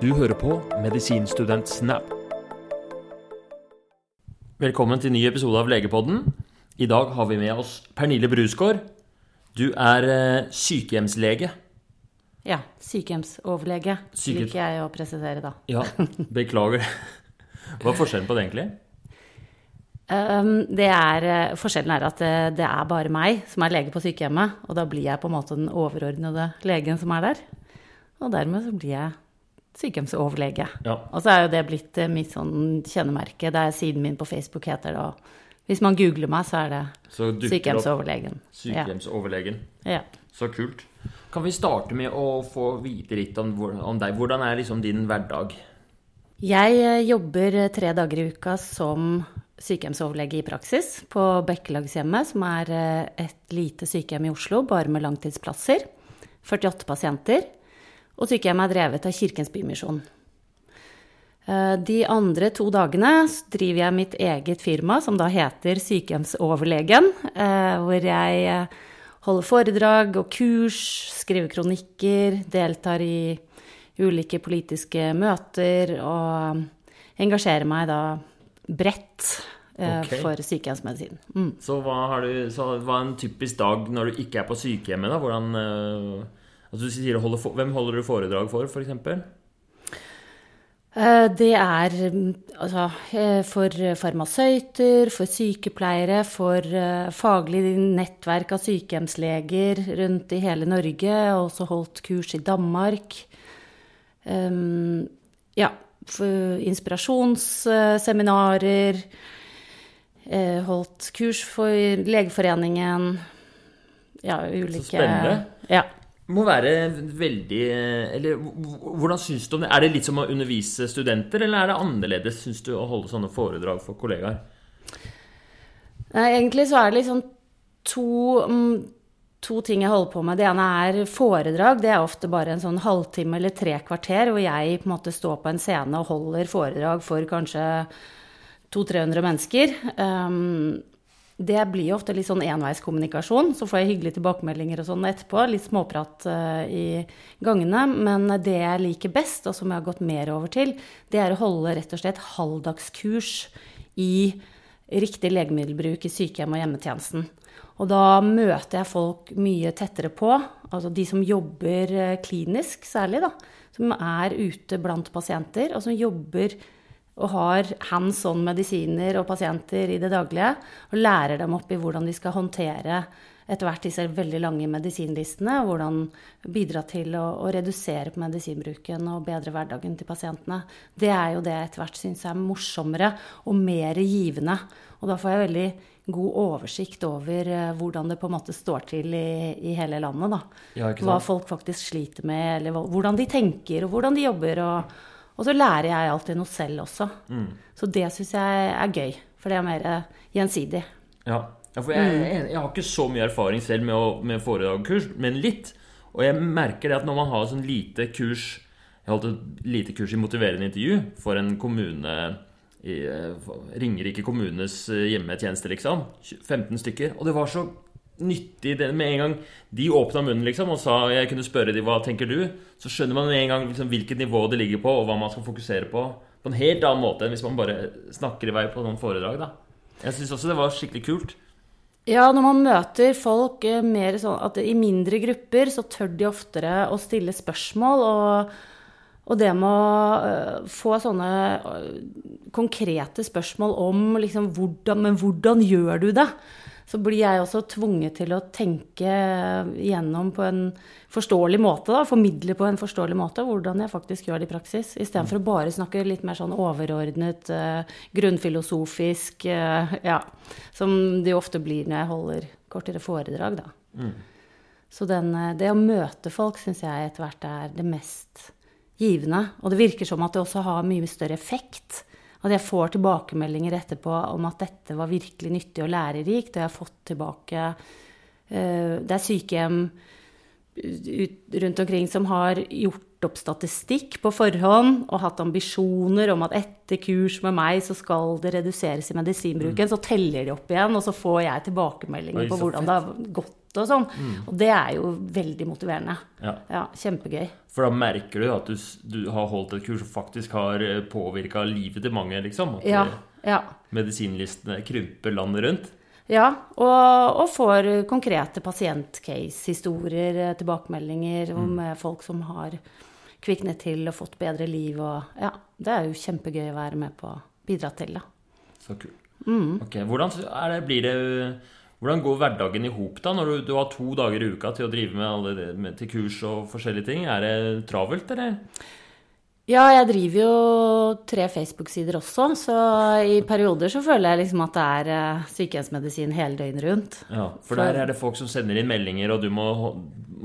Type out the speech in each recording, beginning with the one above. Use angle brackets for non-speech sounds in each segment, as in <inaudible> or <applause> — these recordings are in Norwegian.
Du hører på Medisinstudent Snap. Velkommen til ny episode av Legepodden. I dag har vi med oss Pernille Brusgaard. Du er eh, sykehjemslege. Ja. Sykehjemsoverlege, Syke- liker jeg å presisere, da. Ja, beklager. Hva er forskjellen på det, egentlig? Um, det er, eh, forskjellen er at det, det er bare meg som er lege på sykehjemmet, og da blir jeg på en måte den overordnede legen som er der. Og dermed så blir jeg sykehjemsoverlege. Ja. Og så er jo det blitt eh, mitt sånn kjennemerke. Det er siden min på Facebook heter det, og hvis man googler meg, så er det Så sykehjemsoverlegen. sykehjemsoverlegen. Ja. Så kult. Kan vi starte med å få vite litt om, om deg? Hvordan er liksom din hverdag? Jeg eh, jobber eh, tre dager i uka som sykehjemsoverlege i praksis på Bekkelagshjemmet, som er et lite sykehjem i Oslo, bare med langtidsplasser. 48 pasienter. Og sykehjemmet er drevet av Kirkens Bymisjon. Eh, De andre to dagene driver jeg mitt eget firma, som da heter Sykehjemsoverlegen, eh, hvor jeg eh, holder foredrag og kurs, skriver kronikker, deltar i ulike politiske møter og engasjerer meg da bredt Okay. For sykehjemsmedisin. Mm. Så hva, du, så hva er en typisk dag når du ikke er på sykehjemmet? da? Hvordan, eh, holde, for- Hvem holder du foredrag for, f.eks.? eksempel? Det er mm, altså, eh, for farmasøyter, for sykepleiere, for eh, faglig nettverk av sykehjemsleger rundt i hele Norge. Også holdt kurs i Danmark. Um, ja, inspirasjonsseminarer. eh, Holdt kurs for Legeforeningen. Ja, ulike spennende. Ja. Må være veldig Eller hvordan syns du om det? Er det litt som å undervise studenter, eller er det annerledes, syns du, å holde sånne foredrag for kollegaer? Egentlig så er det liksom to, mm, to ting jeg holder på med. Det ene er foredrag. Det er ofte bare en sånn halvtime eller tre kvarter hvor jeg på en måte står på en scene og holder foredrag for kanskje 200-300 mennesker. Um, det blir ofte litt sånn enveiskommunikasjon. Så får jeg hyggelige tilbakemeldinger og sånn etterpå. Litt småprat eh, i gangene. Men det jeg liker best, og som jeg har gått mer over til, det er å holde rett og slett halvdagskurs i riktig legemiddelbruk i sykehjem og hjemmetjenesten. Og da møter jeg folk mye tettere på, altså de som jobber eh, klinisk særlig, da. Som er ute blant pasienter, og som jobber og har hands on medisiner og pasienter i det daglige. Og lærer dem opp i hvordan de skal håndtere etter hvert disse veldig lange medisinlistene. Og hvordan bidra til å, å redusere på medisinbruken og bedre hverdagen til pasientene. Det er jo det jeg etter hvert syns er morsommere og mer givende. Og da får jeg veldig god oversikt over eh, hvordan det på en måte står til i, i hele landet. Da. Ja, Hva folk faktisk sliter med, eller hvordan de tenker, og hvordan de jobber. og og så lærer jeg alltid noe selv også. Mm. Så det syns jeg er gøy. For det er mer eh, gjensidig. Ja, ja for jeg, jeg, jeg har ikke så mye erfaring selv med, å, med foredragskurs, men litt. Og jeg merker det at når man har sånn lite kurs Jeg holdt et lite kurs i motiverende intervju for en kommune i eh, Ringerike kommunes eh, hjemmetjeneste, liksom. 15 stykker. Og det var så nyttig med en gang de åpna munnen liksom og sa jeg kunne spørre dem hva tenker du, så skjønner man med en gang liksom, hvilket nivå det ligger på, og hva man skal fokusere på. På en helt annen måte enn hvis man bare snakker i vei på noen foredrag. da. Jeg syns også det var skikkelig kult. Ja, når man møter folk eh, mer sånn at i mindre grupper, så tør de oftere å stille spørsmål. Og, og det med å eh, få sånne eh, konkrete spørsmål om liksom hvordan Men hvordan gjør du det? Så blir jeg også tvunget til å tenke gjennom på en forståelig måte, da, formidle på en forståelig måte hvordan jeg faktisk gjør det i praksis. Istedenfor å bare snakke litt mer sånn overordnet, eh, grunnfilosofisk, eh, ja. Som det jo ofte blir når jeg holder kortere foredrag, da. Så den, eh, det å møte folk syns jeg etter hvert er det mest givende. Og det virker som at det også har mye større effekt. At jeg får tilbakemeldinger etterpå om at dette var virkelig nyttig og lærerikt. Og jeg har fått tilbake eh, Det er sykehjem ut, rundt omkring som har gjort opp statistikk på forhånd og hatt ambisjoner om at etter kurs med meg så skal det reduseres i medisinbruken. Så teller de opp igjen, og så får jeg tilbakemeldinger på hvordan det har gått og sånn. Og det er jo veldig motiverende. Ja. Ja, kjempegøy. For da merker du at du, du har holdt et kurs som faktisk har påvirka livet til mange, liksom. At Ja, eh, ja. medisinlistene krymper landet rundt. Ja, og, og får konkrete pasient-case-historier, eh, tilbakemeldinger om mm. folk som har kviknet til og fått bedre liv og Ja, det er jo kjempegøy å være med på å bidra til, da. Så kult. Ok, Hvordan er det, blir det hvordan går hverdagen i hop da, når du, du har to dager i uka til å drive med, det, med til kurs og forskjellige ting? Er det travelt, eller? Ja, jeg driver jo tre Facebook-sider også, så i perioder så føler jeg liksom at det er eh, sykehjemsmedisin hele døgnet rundt. Ja, For der er det folk som sender inn meldinger, og du må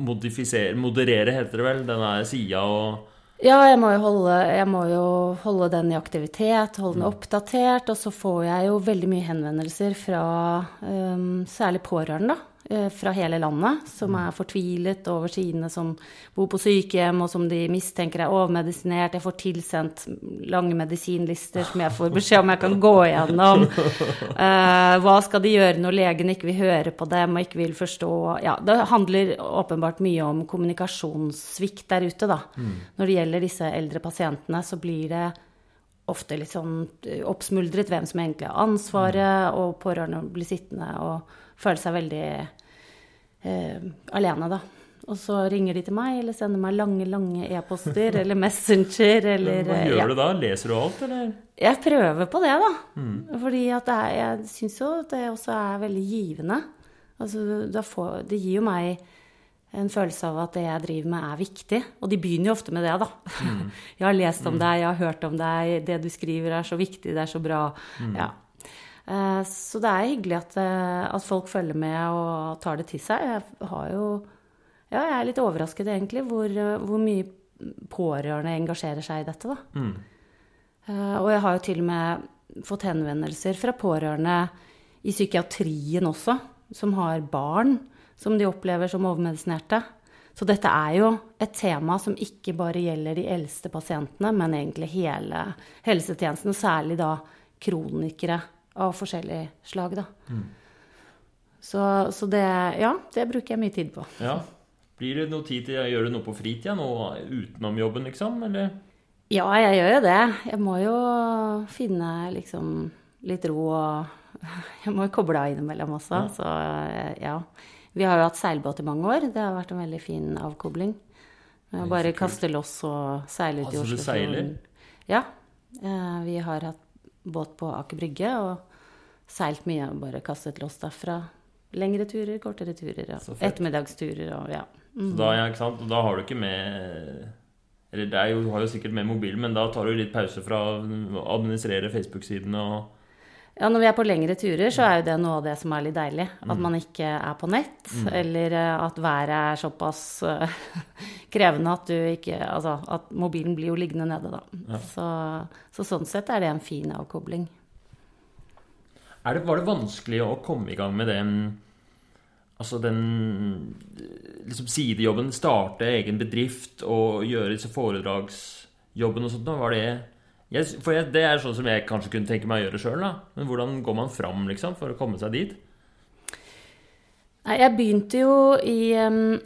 modifisere Moderere, heter det vel, denne sida og Ja, jeg må, jo holde, jeg må jo holde den i aktivitet, holde den oppdatert. Og så får jeg jo veldig mye henvendelser fra um, særlig pårørende, da. Eh, Fra hele landet, som er fortvilet over sine som bor på sykehjem, og som de mistenker er overmedisinert. Jeg får tilsendt lange medisinlister som jeg får beskjed om jeg kan gå igjennom. <laughs> Eh, hva skal de gjøre når legen ikke vil høre på dem og ikke vil forstå Ja, det handler åpenbart mye om kommunikasjonssvikt der ute, da. Når det gjelder disse eldre pasientene, så blir det ofte litt sånn eh, oppsmuldret hvem som egentlig har ansvaret, og pårørende blir sittende og føle seg veldig eh, alene, da. Og så ringer de til meg, eller sender meg lange, lange e-poster, eller Messenger, <laughs> eller Hva eh, gjør ja. du da? Leser du alt, eller? Jeg prøver på det, da. Fordi at er, jeg syns jo det også er veldig givende. Altså, får, det gir jo meg en følelse av at det jeg driver med, er viktig. Og de begynner jo ofte med det, da. <laughs> Jeg har lest om deg, jeg har hørt om deg, det du skriver er så viktig, det er så bra. Ja. Eh, Så det er hyggelig at, eh, at folk følger med og tar det til seg. Jeg har jo Ja, jeg er litt overrasket egentlig hvor, eh, hvor mye pårørende engasjerer seg i dette. Eh, Og jeg har jo til og med fått henvendelser fra pårørende i psykiatrien også, som har barn som de opplever som overmedisinerte. Så dette er jo et tema som ikke bare gjelder de eldste pasientene, men egentlig hele helsetjenesten, og særlig da kronikere av forskjellig slag, da. Så, så det Ja, det bruker jeg mye tid på. Ja. Blir det noe tid til å gjøre noe på fritida? nå utenom jobben, liksom? Eller? Ja, jeg gjør jo det. Jeg må jo finne liksom litt ro og <laughs> Jeg må jo koble av innimellom også. Ja. Så ja. Vi har jo hatt seilbåt i mange år. Det har vært en veldig fin avkobling. Bare kaste loss og seile ut i Altså, du seiler? Ja. Eh, Vi har hatt båt på Aker Brygge og seilt mye. og Bare kastet loss derfra. Lengre turer, kortere turer og ettermiddagsturer og ja. Så da, ja, ikke sant? Og da har du ikke med Eller det er jo, du har jo sikkert med mobilen, men da tar du litt pause fra å administrere Facebook-sidene og Ja, når vi er på lengre turer, så er jo det noe av det som er litt deilig. At Mm. man ikke er på nett, eller eh, at været er såpass eh, <laughs> krevende at du ikke Altså at mobilen blir jo liggende nede, da. Så, så sånn sett er det en fin avkobling. Er det, Var det vanskelig å komme i gang med den Altså den liksom sidejobben, starte egen bedrift og gjøre disse foredragsjobben og sånt? Da var det jeg, For jeg, det er sånn som jeg kanskje kunne tenke meg å gjøre sjøl. Men hvordan går man fram liksom, for å komme seg dit? Nei, jeg begynte jo i um,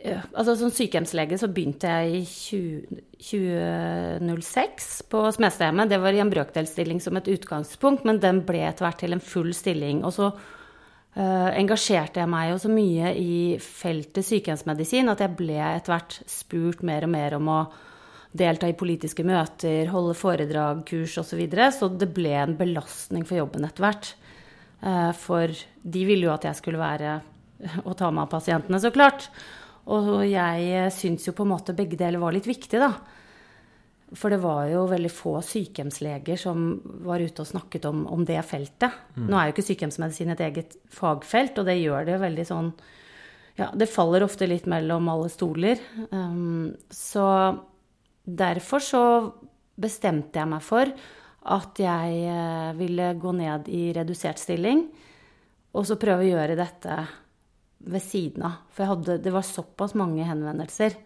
Altså som sykehjemslege så begynte jeg i 20, 2006 på Smestadhjemmet. Det var i en brøkdelsstilling som et utgangspunkt, men den ble etter hvert til en full stilling. Og så uh, engasjerte jeg meg jo så mye i feltet sykehjemsmedisin at jeg ble etter hvert spurt mer og mer om å delta i politiske møter, holde foredrag, kurs osv. Så, videre. så det ble en belastning for jobben etter hvert. Eh, For de ville jo at jeg skulle være <laughs> og ta meg av pasientene, så klart. Og jeg syns jo på en måte begge deler var litt viktig, da. For det var jo veldig få sykehjemsleger som var ute og snakket om, om det feltet. Nå er jo ikke sykehjemsmedisin et eget fagfelt, og det gjør det veldig sånn Ja, det faller ofte litt mellom alle stoler. Um, så derfor så bestemte jeg meg for at jeg eh, ville gå ned i redusert stilling, og så prøve å gjøre dette ved siden av. For jeg hadde, det var såpass mange henvendelser.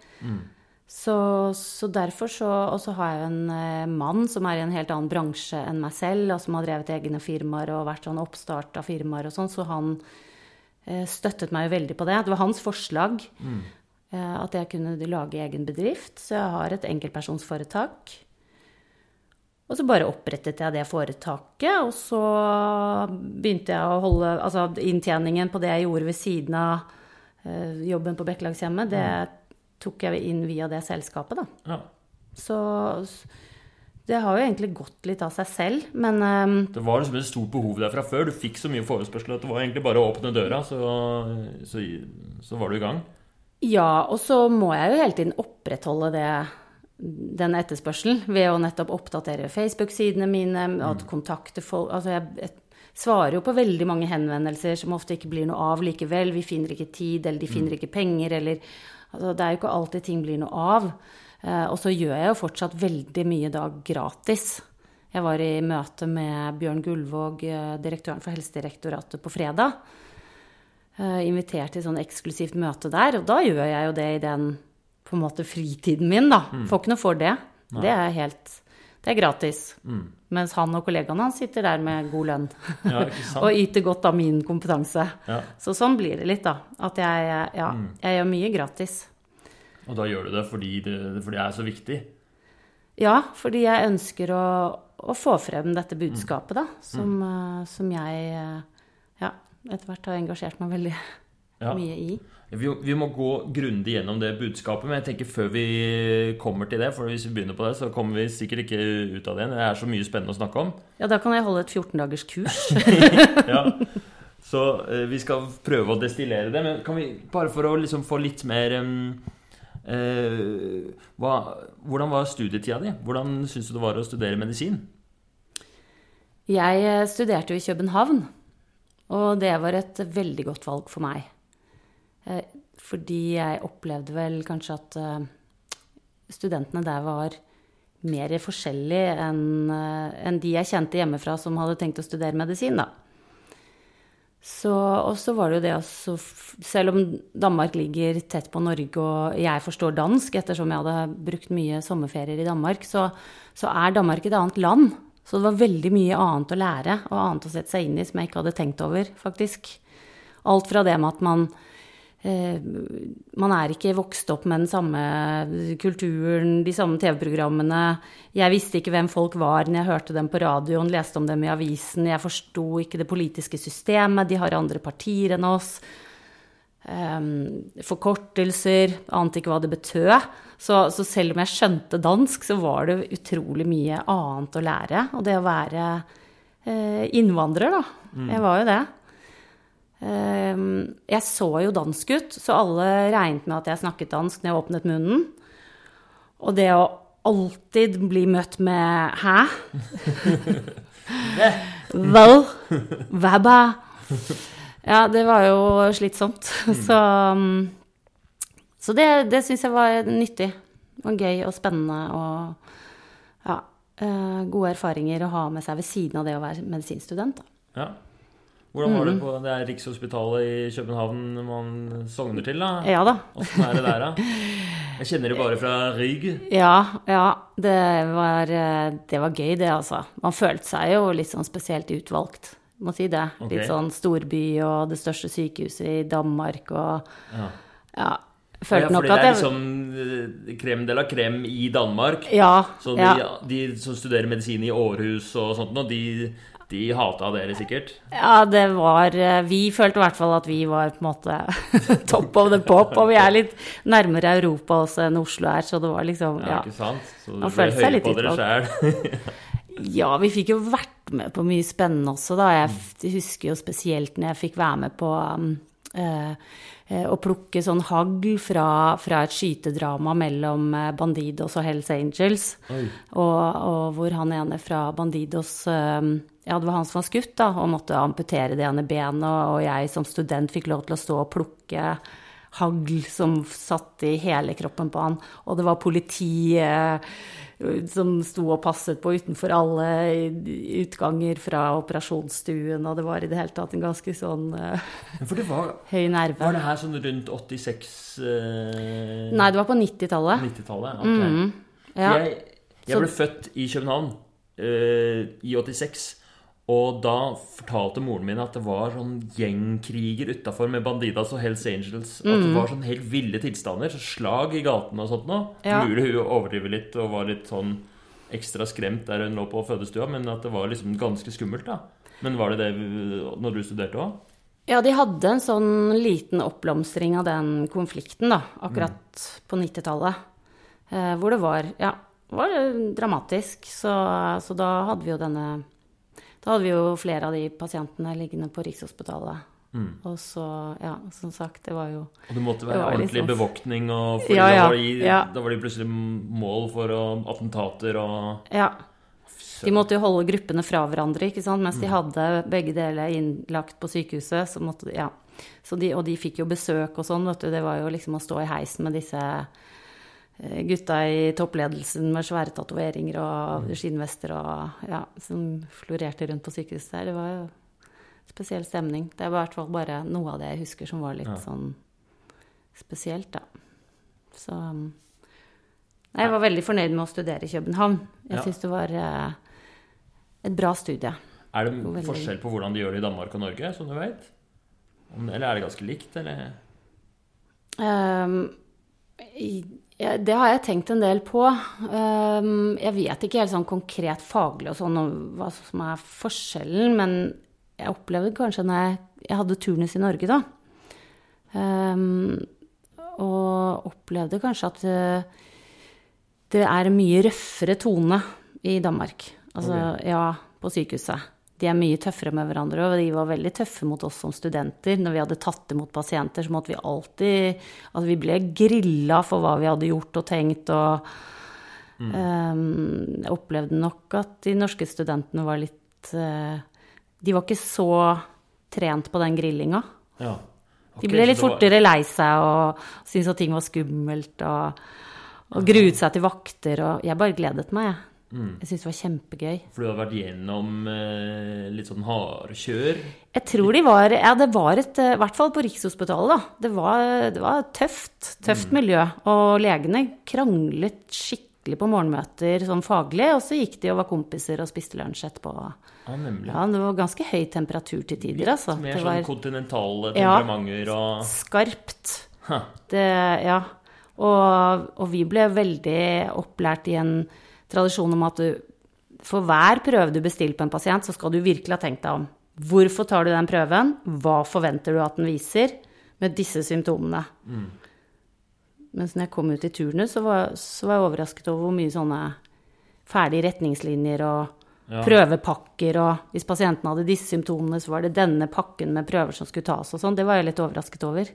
Så, så derfor så Og så har jeg en eh, mann som er i en helt annen bransje enn meg selv, og som har drevet egne firmaer og vært sånn oppstart av firmaer og sånn, så han eh, støttet meg jo veldig på det. Det var hans forslag eh, at jeg kunne lage egen bedrift. Så jeg har et enkeltpersonsforetak. Og så bare opprettet jeg det foretaket, og så begynte jeg å holde Altså inntjeningen på det jeg gjorde ved siden av eh, jobben på Bekkelagshjemmet, det tok jeg inn via det selskapet, da. Ja. Så det har jo egentlig gått litt av seg selv, men um, Det var liksom et stort behov der fra før. Du fikk så mye forespørsel at det var egentlig bare å åpne døra, så, så, så var du i gang. Ja, og så må jeg jo hele tiden opprettholde det, den etterspørselen ved å nettopp oppdatere Facebook-sidene mine, at kontakte folk Altså, jeg, svarer jo på veldig mange henvendelser som ofte ikke blir noe av likevel. Vi finner ikke tid, eller de finner ikke penger, eller Altså, det er jo ikke alltid ting blir noe av. Eh, og så gjør jeg jo fortsatt veldig mye da gratis. Jeg var i møte med Bjørn Gullvåg, eh, direktøren for Helsedirektoratet, på fredag. Eh, invitert til sånn eksklusivt møte der. Og da gjør jeg jo det i den på en måte fritiden min, da. Får ikke noe for det. Det er helt Det er gratis. Mens han og kollegaene hans sitter der med god lønn. <laughs> Ja, og yter godt av min kompetanse. Ja. Så sånn blir det litt, da. At jeg, ja, jeg gjør mye gratis. Og da gjør du det fordi det, fordi det er så viktig. Ja, fordi jeg ønsker å, å få frem dette budskapet, da. Som, eh, som jeg eh, etter hvert har engasjert meg veldig Ja. mye i. Vi, vi må gå grundig gjennom det budskapet, men jeg tenker før vi kommer til det, for hvis vi begynner på det, så kommer vi sikkert ikke ut av det. Det er så mye spennende å snakke om. Ja, da kan jeg holde et 14 dagers kurs. <laughs> Ja. Så eh, vi skal prøve å destillere det, men kan vi bare for å liksom få litt mer um, eh, hva, Hvordan var studietida di? Hvordan syns du det var å studere medisin? Jeg eh, studerte jo i København, og det var et veldig godt valg for meg. Eh, Fordi jeg opplevde vel kanskje at eh, studentene der var mer forskjellige enn eh, de jeg kjente hjemmefra som hadde tenkt å studere medisin, da. Og så var det jo det også Selv om Danmark ligger tett på Norge, og jeg forstår dansk ettersom jeg hadde brukt mye sommerferier i Danmark, så, så er Danmark et annet land. Så det var veldig mye annet å lære og annet å sette seg inn i som jeg ikke hadde tenkt over, faktisk. Alt fra det med at man eh, Man er ikke vokst opp med den samme kulturen, de samme TV-programmene. Jeg visste ikke hvem folk var når jeg hørte dem på radioen, leste om dem i avisen. Jeg forsto ikke det politiske systemet, de har andre partier enn oss. Ehm, forkortelser, ante ikke hva det betød. Så, så selv om jeg skjønte dansk, så var det utrolig mye annet å lære. Og det å være eh, innvandrer, da. Jeg var jo det. Ehm, jeg så jo dansk ut, så alle regnet med at jeg snakket dansk når jeg åpnet munnen. Og det å alltid bli møtt med 'hæ'? <laughs> <laughs> Vel? Hva? <laughs> Ja, det var jo slitsomt. <laughs> Så, um, så det, det syns jeg var nyttig og gøy og spennende og ja, eh, gode erfaringer å ha med seg ved siden av det å være medisinstudent. Da. Ja. Hvordan var det på det er Rikshospitalet i København man sogner til, da? Ja da. Åssen er det der, da? <laughs> Jeg kjenner det bare fra Rygg. Ja, ja. Det var, eh, det var gøy, det, altså. Man følte seg jo litt sånn spesielt utvalgt. Må si det. Okay. Litt sånn storby og det største sykehuset i Danmark og Ja. Ja. Ja, Følte nok at det er liksom eh, krem de la krem i Danmark. Ja. Så de, ja. de som studerer medisin i Århus og sånt noe, de, de hata dere sikkert. Ja, det var eh, Vi følte i hvert fall at vi var på en måte <laughs> top of the pop. Og vi er litt nærmere Europa også enn Oslo er, så det var liksom Ja, Ja, ikke sant? Så du ble høy høye på dere sjæl. <laughs> <laughs> ja vi fikk jo vært med på mye spennende også, da. Jeg husker jo spesielt når jeg fikk være med på um, eh, eh, å plukke sånn hagl fra, fra et skytedrama mellom eh, Bandidos og Hells Angels. Og, og hvor han ene fra Bandidos eh, Ja, det var han som var skutt, da, og måtte amputere det ene benet. Og jeg som student fikk lov til å stå og plukke hagl som satt i hele kroppen på han. Og det var politi eh, som sto og passet på utenfor alle utganger fra operasjonsstuen, og det var i det hele tatt en ganske sånn uh, var, høy nerve. var det her sånn rundt 86 uh, Nei, det var på 90-tallet. 90-tallet? Ok. Ja. Jeg, jeg ble født i København uh, i 86. Og da fortalte moren min at det var sånn gjengkriger utafor med Bandidas og Hells Angels. At det var sånn helt ville tilstander. Så slag i gatene og sånt noe. Ja. Mulig hun overdriver litt og var litt sånn ekstra skremt der hun lå på fødestua, men at det var liksom ganske skummelt, da. Men var det det når du studerte òg? Ja, de hadde en sånn liten oppblomstring av den konflikten, da, akkurat på 90-tallet. Eh, hvor det var, ja, var dramatisk. Så, så da hadde vi jo denne Da hadde vi jo flere av de pasientene liggende på Rikshospitalet. Og så, ja, som sagt, det var jo Og det måtte være det ordentlig liksom... bevoktning, og fordi Ja, da, var de, ja. da var de plutselig mål for å, attentater og Ja. De måtte jo holde gruppene fra hverandre, ikke sant. Mens de hadde begge deler innlagt på sykehuset, så måtte Ja. Så de, og de fikk jo besøk og sånn, vet du. Det var jo liksom å stå i heisen med disse gutta i toppledelsen med svære tatoveringer og skinnvester og ja, som florerte rundt på sykehuset der. Det var jo spesiell stemning. Det var i hvert fall bare noe av det jeg husker som var litt Ja. sånn spesielt, da. Så um, jeg var veldig fornøyd med å studere i København. Jeg Ja. syns det var eh, et bra studie. Er det Veldig. forskjell på hvordan de gjør det i Danmark og Norge, som du vet? Eller er det ganske likt, eller? Um, i- ja, det har jeg tenkt en del på. Um, jeg vet ikke helt sånn konkret faglig og sånn hva som er forskjellen, men jeg opplevde kanskje når jeg, jeg hadde turnus i Norge, da. Um, og opplevde kanskje at eh, det er en mye røffere tone i Danmark. Altså, ja, på sykehuset. De er mye tøffere med hverandre, og de var veldig tøffe mot oss som studenter. Når vi hadde tatt imot pasienter, så måtte vi alltid Altså, vi ble grilla for hva vi hadde gjort og tenkt, og ehm, Jeg opplevde nok at de norske studentene var litt uh, De var ikke så trent på den grillinga. Ja. De ble litt det var- fortere lei seg og syntes at ting var skummelt og, og gruet seg til vakter og Jeg bare gledet meg, jeg. Mm. Jeg syntes det var kjempegøy. For du hadde vært gjennom eh, litt sånn hardkjør? Jeg tror de var Ja, det var et eh, I hvert fall på Rikshospitalet, da. Det var, det var tøft. Tøft miljø. Og legene kranglet skikkelig på morgenmøter sånn faglig, og så gikk de og var kompiser og spiste lunsj etterpå. Ja, nemlig. Ja, det var ganske høy temperatur til tider, altså. Mer Det sånn kontinentale kontinentale Ja. temperamenter og skarpt. Huh. Det, ja. Og, og vi ble veldig opplært i en tradisjon om at du for hver prøve du bestiller på en pasient, så skal du virkelig ha tenkt deg om. Hvorfor tar du den prøven? Hva forventer du at den viser? Med disse symptomene. Mens når jeg kom ut i turnus, så var, så var jeg overrasket over hvor mye sånne ferdige retningslinjer og Ja. prøvepakker, og hvis pasienten hadde disse symptomene, så var det denne pakken med prøver som skulle tas og sånn. Det var jeg litt overrasket over.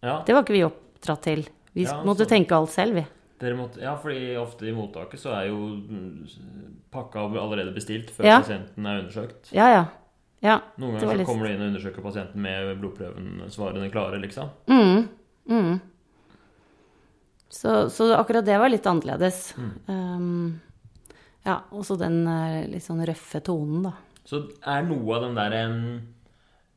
Ja, Det var ikke vi oppdratt til. Vi Ja, måtte tenke alt selv, vi. Dere måtte, ja, fordi ofte i mottaket så er jo pakka allerede bestilt før Ja. pasienten er undersøkt. Ja, ja. Ja. Noen ganger så litt- kommer du inn og undersøker pasienten med blodprøven svarene klare, liksom. Mm, mm. Så, så akkurat det var litt annerledes. Mm. Um, ja, og så den eh, litt sånn røffe tonen, da. Så er noe av den derre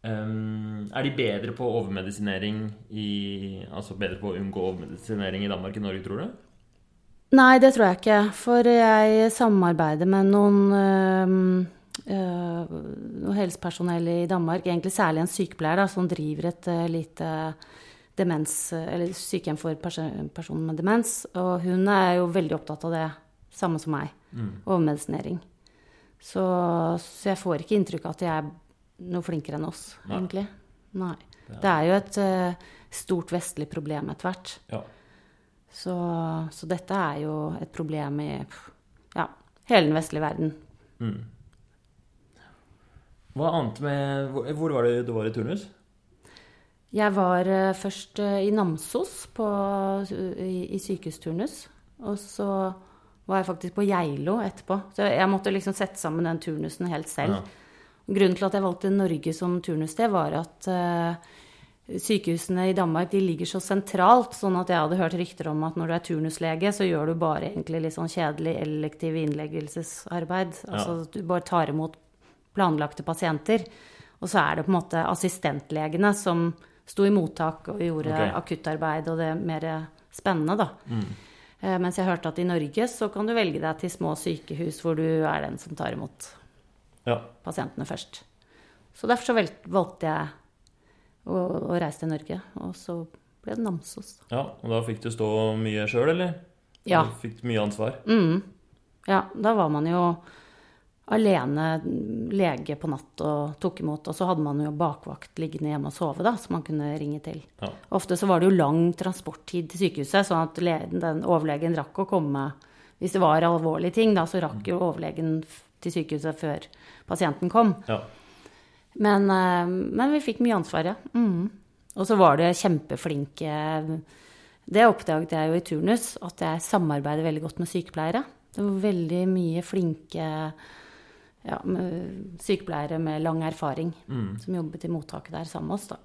um, Er de bedre på overmedisinering i Altså bedre på å unngå overmedisinering i Danmark enn Norge, tror du? Nei, det tror jeg ikke. For jeg samarbeider med noen øh, noe helsepersonell i Danmark, egentlig særlig en sykepleier, da, som driver et eh, lite demens, eller sykehjem for pers personer med demens. Og hun er jo veldig opptatt av det samme som meg. Overmedisinering. Så, så jeg får ikke inntrykk av at de er noe flinkere enn oss, Nei. egentlig. Nei. Det er jo et eh, stort vestlig problem etter hvert. Ja. Så, så dette er jo et problem i ja, hele den vestlige verden. Mm. Hva annet med Hvor, hvor var det du var i turnus? Jeg var eh, først eh, i Namsos på, i, i sykehusturnus. Og så var jeg faktisk på Geilo etterpå. Så jeg måtte liksom sette sammen den turnusen helt selv. Ja. Grunnen til at jeg valgte Norge som turnussted, var at eh, sykehusene i Danmark de ligger så sentralt. Sånn at jeg hadde hørt rykter om at når du er turnuslege, så gjør du bare egentlig litt sånn kjedelig elektiv innleggelsesarbeid. Altså du bare tar imot planlagte pasienter. Og så er det på en måte assistentlegene som sto i mottak og gjorde okay. akuttarbeid og det mer spennende, da. Mm. Mens jeg hørte at i Norge så kan du velge deg til små sykehus hvor du er den som tar imot Ja. pasientene først. Så derfor så valgte jeg å, og reise til Norge, og så ble det Namsos. ja. Og da fikk du stå mye sjøl, eller? Ja. Du fikk mye ansvar? Mm. Ja, da var man jo alene lege på natt og tok imot. Og så hadde man jo bakvakt liggende hjemme og sove, da, som man kunne ringe til. Ja. Ofte så var det jo lang transporttid til sykehuset, sånn at den overlegen rakk å komme Hvis det var alvorlige ting, da, så rakk jo overlegen til sykehuset før pasienten kom. Ja. Men, eh, men vi fikk mye ansvar, ja. Mm. Og så var det kjempeflinke Det oppdaget jeg jo i turnus, at jeg samarbeider veldig godt med sykepleiere. Det var veldig mye flinke ja, med sykepleiere med lang erfaring som jobbet i mottaket der sammen med oss, da.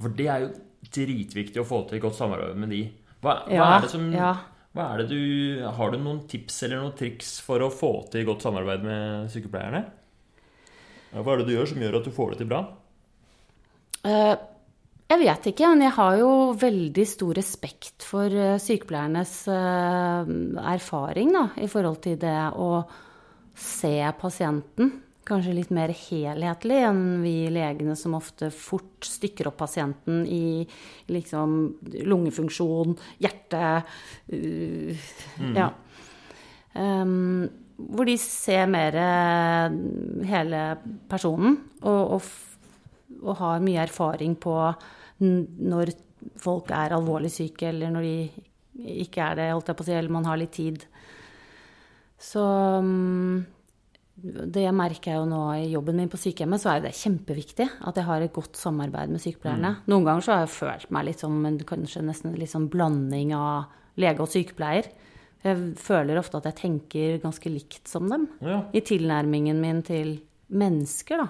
For det er jo dritviktig å få til godt samarbeid med de. Hva, hva Ja, er det som ja. hva er det du, Har du noen tips eller noen triks for å få til godt samarbeid med sykepleierne? Hva er det du gjør som gjør at du får det til bra? Uh, Jeg vet ikke, men jeg har jo veldig stor respekt for uh, sykepleiernes uh, erfaring da, i forhold til det å se pasienten. Kanskje litt mer helhetlig enn vi legene som ofte fort stykker opp pasienten i liksom lungefunksjon, hjerte uh, Ja. Um, hvor de ser mer eh, hele personen og, og, og har mye erfaring på når folk er alvorlig syke, eller når de ikke er det, holdt jeg på å si, eller man har litt tid. Så um, det merker jeg jo nå i jobben min på sykehjemmet, så er det kjempeviktig at jeg har et godt samarbeid med sykepleierne. Noen ganger så har jeg følt meg litt som en kanskje nesten litt sånn blanding av lege og sykepleier. Jeg føler ofte at jeg tenker ganske likt som dem Ja, i tilnærmingen min til mennesker, da.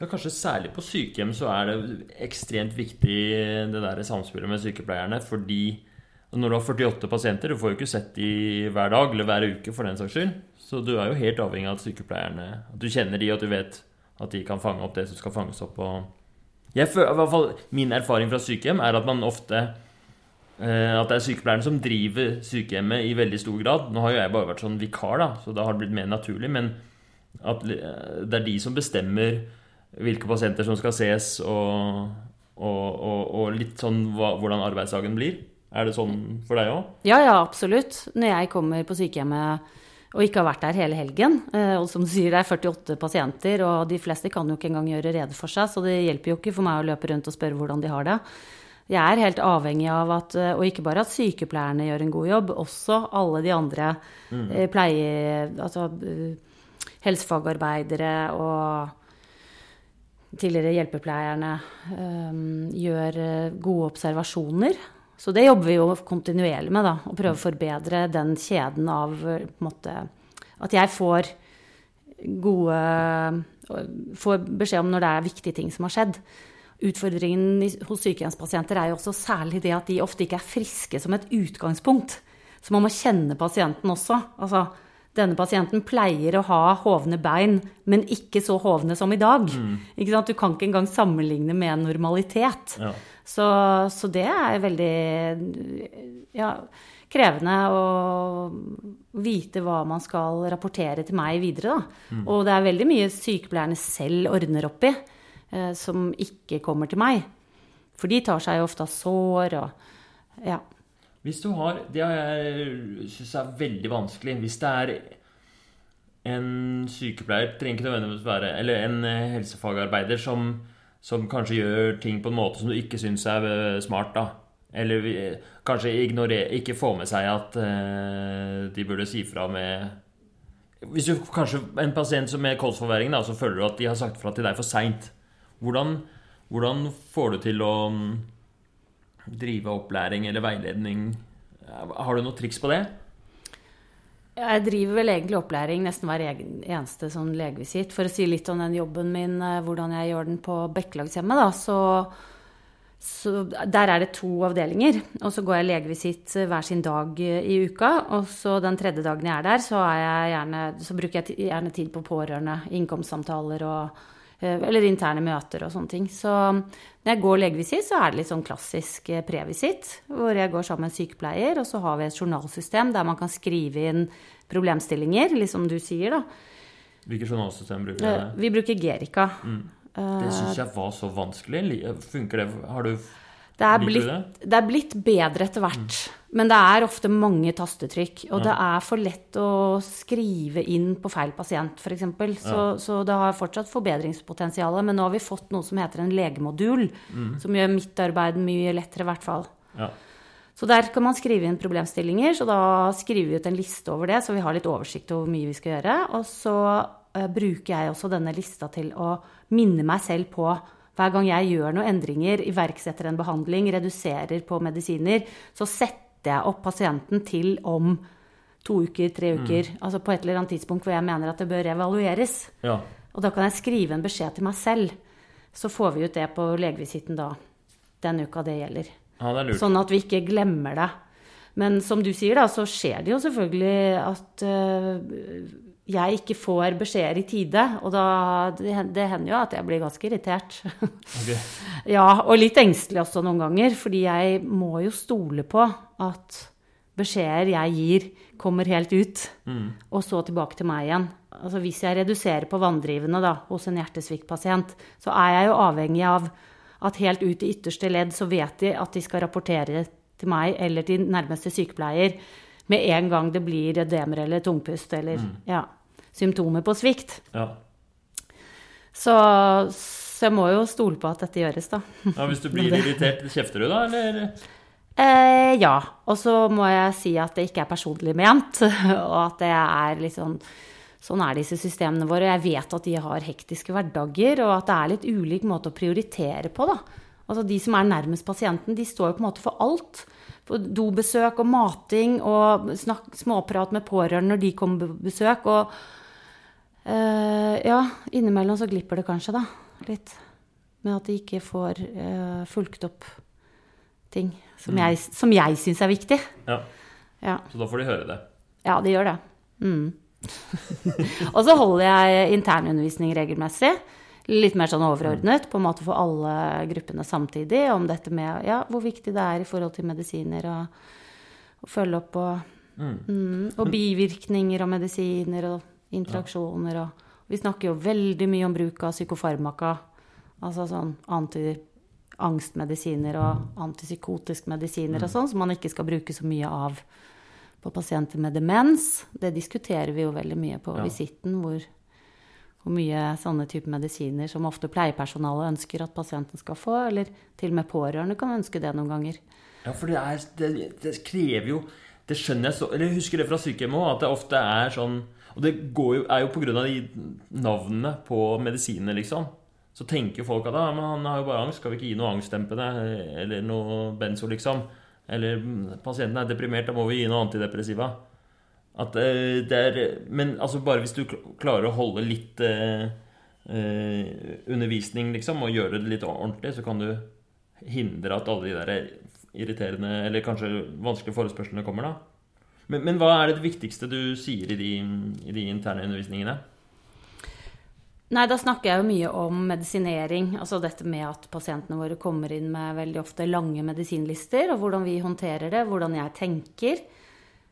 ja Kanskje særlig på sykehjem så er det ekstremt viktig det der samspillet med sykepleierne. Fordi når du har 48 pasienter, du får jo ikke sett de hver dag eller hver uke for den saks skyld. Så du er jo helt avhengig av at sykepleierne At du kjenner de, og at du vet at de kan fange opp det som skal fanges opp. Og jeg føler, i hvert fall Min erfaring fra sykehjem er at man ofte At det er sykepleieren som driver sykehjemmet i veldig stor grad. Nå har jo jeg bare vært sånn vikar, da, så da har det blitt mer naturlig. Men at eh, det er de som bestemmer hvilke pasienter som skal ses, og, og, og, og litt sånn hva, hvordan arbeidsdagen blir. Er det sånn for deg òg? Ja, ja, absolutt. Når jeg kommer på sykehjemmet og ikke har vært der hele helgen, eh, og som du sier det er 48 pasienter, og de fleste kan jo ikke engang gjøre rede for seg, så det hjelper jo ikke for meg å løpe rundt og spørre hvordan de har det. Jeg er helt avhengig av at, eh, og ikke bare at sykepleierne gjør en god jobb, også alle de andre mm. pleie... Altså eh, helsefagarbeidere og tidligere hjelpepleierne eh, gjør eh, gode observasjoner. Så det jobber vi jo kontinuerlig med, da. Å prøve å forbedre den kjeden av eh, måte, At jeg får gode Får beskjed om når det er viktige ting som har skjedd. Utfordringen hos sykehjemspasienter er jo også særlig det at de ofte ikke er friske som et utgangspunkt. Så man må kjenne pasienten også. Altså, denne pasienten pleier å ha hovne bein, men ikke så hovne som i dag. Ikke sant? Du kan ikke engang sammenligne med en normalitet. Ja. Så, så det er veldig ja, krevende å vite hva man skal rapportere til meg videre. Da. Og det er veldig mye sykepleierne selv ordner opp i, som ikke kommer til meg. For de tar seg jo ofte av sår og ja. Hvis du har Det jeg syns er veldig vanskelig. Hvis det er en sykepleier, trenger ikke nødvendigvis være Eller en eh, helsefagarbeider som, som kanskje gjør ting på en måte som du ikke syns er eh, smart, da. Eller kanskje ignorer, ikke får med seg at eh, de burde si fra med Hvis du kanskje en pasient som med kolsforverring, da, så føler du at de har sagt fra til deg for seint. Hvordan, hvordan får du til å mm, drive opplæring eller veiledning? Har du noe triks på det? Jeg driver vel egentlig opplæring nesten hver eneste sånn legevisitt. For å si litt om den jobben min, eh, hvordan jeg gjør den på Bekkelagshjemmet, da, så, så Der er det to avdelinger. Og så går jeg legevisitt hver sin dag i uka. Og så den tredje dagen jeg er der, så, er jeg gjerne, så bruker jeg gjerne tid på pårørende, innkomstsamtaler og eh, eller interne møter og sånne ting. Så når jeg går legevisitt, så er det litt sånn klassisk eh, previsitt, hvor jeg går sammen med en sykepleier, og så har vi et journalsystem der man kan skrive inn problemstillinger, litt som du sier, da. Hvilket journalsystem bruker du? dere? Vi bruker Gerica. Det syns jeg var så vanskelig. Funker det? Har du Det er, du blitt, det er blitt bedre etter hvert. Men det er ofte mange tastetrykk. Og det er for lett å skrive inn på feil pasient, f.eks. Så, så det har fortsatt forbedringspotensial. Men nå har vi fått noe som heter en legemodul, som gjør mitt arbeid mye lettere, i hvert fall. Ja. Så der kan man skrive inn problemstillinger, så da skriver vi ut en liste over det, så vi har litt oversikt over hvor mye vi skal gjøre. Og så uh, bruker jeg også denne lista til å minne meg selv på hver gang jeg gjør noen endringer, iverksetter en behandling, reduserer på medisiner, så setter jeg opp pasienten til om to uker, tre uker, altså på et eller annet tidspunkt hvor jeg mener at det bør evalueres. ja. Og da kan jeg skrive en beskjed til meg selv. Så får vi ut det på legevisitten da, den uka det gjelder. ja, det er lurt. Sånn at vi ikke glemmer det. Men som du sier, da, så skjer det jo selvfølgelig at øh, jeg ikke får beskjeder i tide. Og da det, det hender jo at jeg blir ganske irritert. Okay. <laughs> ja, og litt engstelig også noen ganger. Fordi jeg må jo stole på at beskjeder jeg gir, kommer helt ut. Og så tilbake til meg igjen. Altså Hvis jeg reduserer på vanndrivende da, hos en hjertesviktpasient, så er jeg jo avhengig av at helt ut i ytterste ledd så vet de at de skal rapportere til meg eller til nærmeste sykepleier med en gang det blir ødemer eller tungpust eller ja, symptomer på svikt. Ja. Så, så jeg må jo stole på at dette gjøres, da. ja, Hvis du blir <laughs> irritert, kjefter du da, eller? Eh, ja. Og så må jeg si at det ikke er personlig ment, <laughs> og at det er litt sånn Sånn er disse systemene våre. Jeg vet at de har hektiske hverdager, og at det er litt ulik måte å prioritere på, da. Altså de som er nærmest pasienten, de står jo på en måte for alt. For dobesøk og mating og snakk, småprat med pårørende når de kommer på besøk. Og eh, ja, innimellom så glipper det kanskje, da. Litt. Med at de ikke får uh, fulgt opp ting som jeg, som jeg syns er viktig. Ja. Ja. Så da får de høre det. Ja, de gjør det. Mm. <laughs> og så holder jeg internundervisning regelmessig. Litt mer sånn overordnet, på en måte for alle gruppene samtidig. Om dette med ja, hvor viktig det er i forhold til medisiner og, og følge opp og mm, Og bivirkninger og medisiner og interaksjoner og Vi snakker jo veldig mye om bruk av psykofarmaka. Altså sånn antiangstmedisiner og antipsykotisk medisiner og sånn, som man ikke skal bruke så mye av på pasienter med demens. Det diskuterer vi jo veldig mye på Ja. visitten, hvor, hvor mye sånne type medisiner som ofte pleiepersonalet ønsker at pasienten skal få, eller til og med pårørende kan ønske det noen ganger. Ja, for det, er, det, det krever jo Det skjønner jeg så Eller jeg husker det fra sykehjemmet òg, at det ofte er sånn Og det jo, er jo de navnene på medisinene, liksom. Så tenker jo folk at ah, men han har jo bare angst, skal vi ikke gi noe angstdempende? Eller noe benzo, liksom? Eller "Mm, pasienten er deprimert, da må vi gi noe antidepressiva. At eh, er Men altså bare hvis du klarer å holde litt eh, eh, undervisning, liksom, og gjøre det litt ordentlig, så kan du hindre at alle de der irriterende eller kanskje vanskelige forespørslene kommer, da. Men, men hva er det viktigste du sier i de, i de interne undervisningene? Nei, da snakker jeg jo mye om medisinering. Altså dette med at pasientene våre kommer inn med veldig ofte lange medisinlister, og hvordan vi håndterer det, hvordan jeg tenker.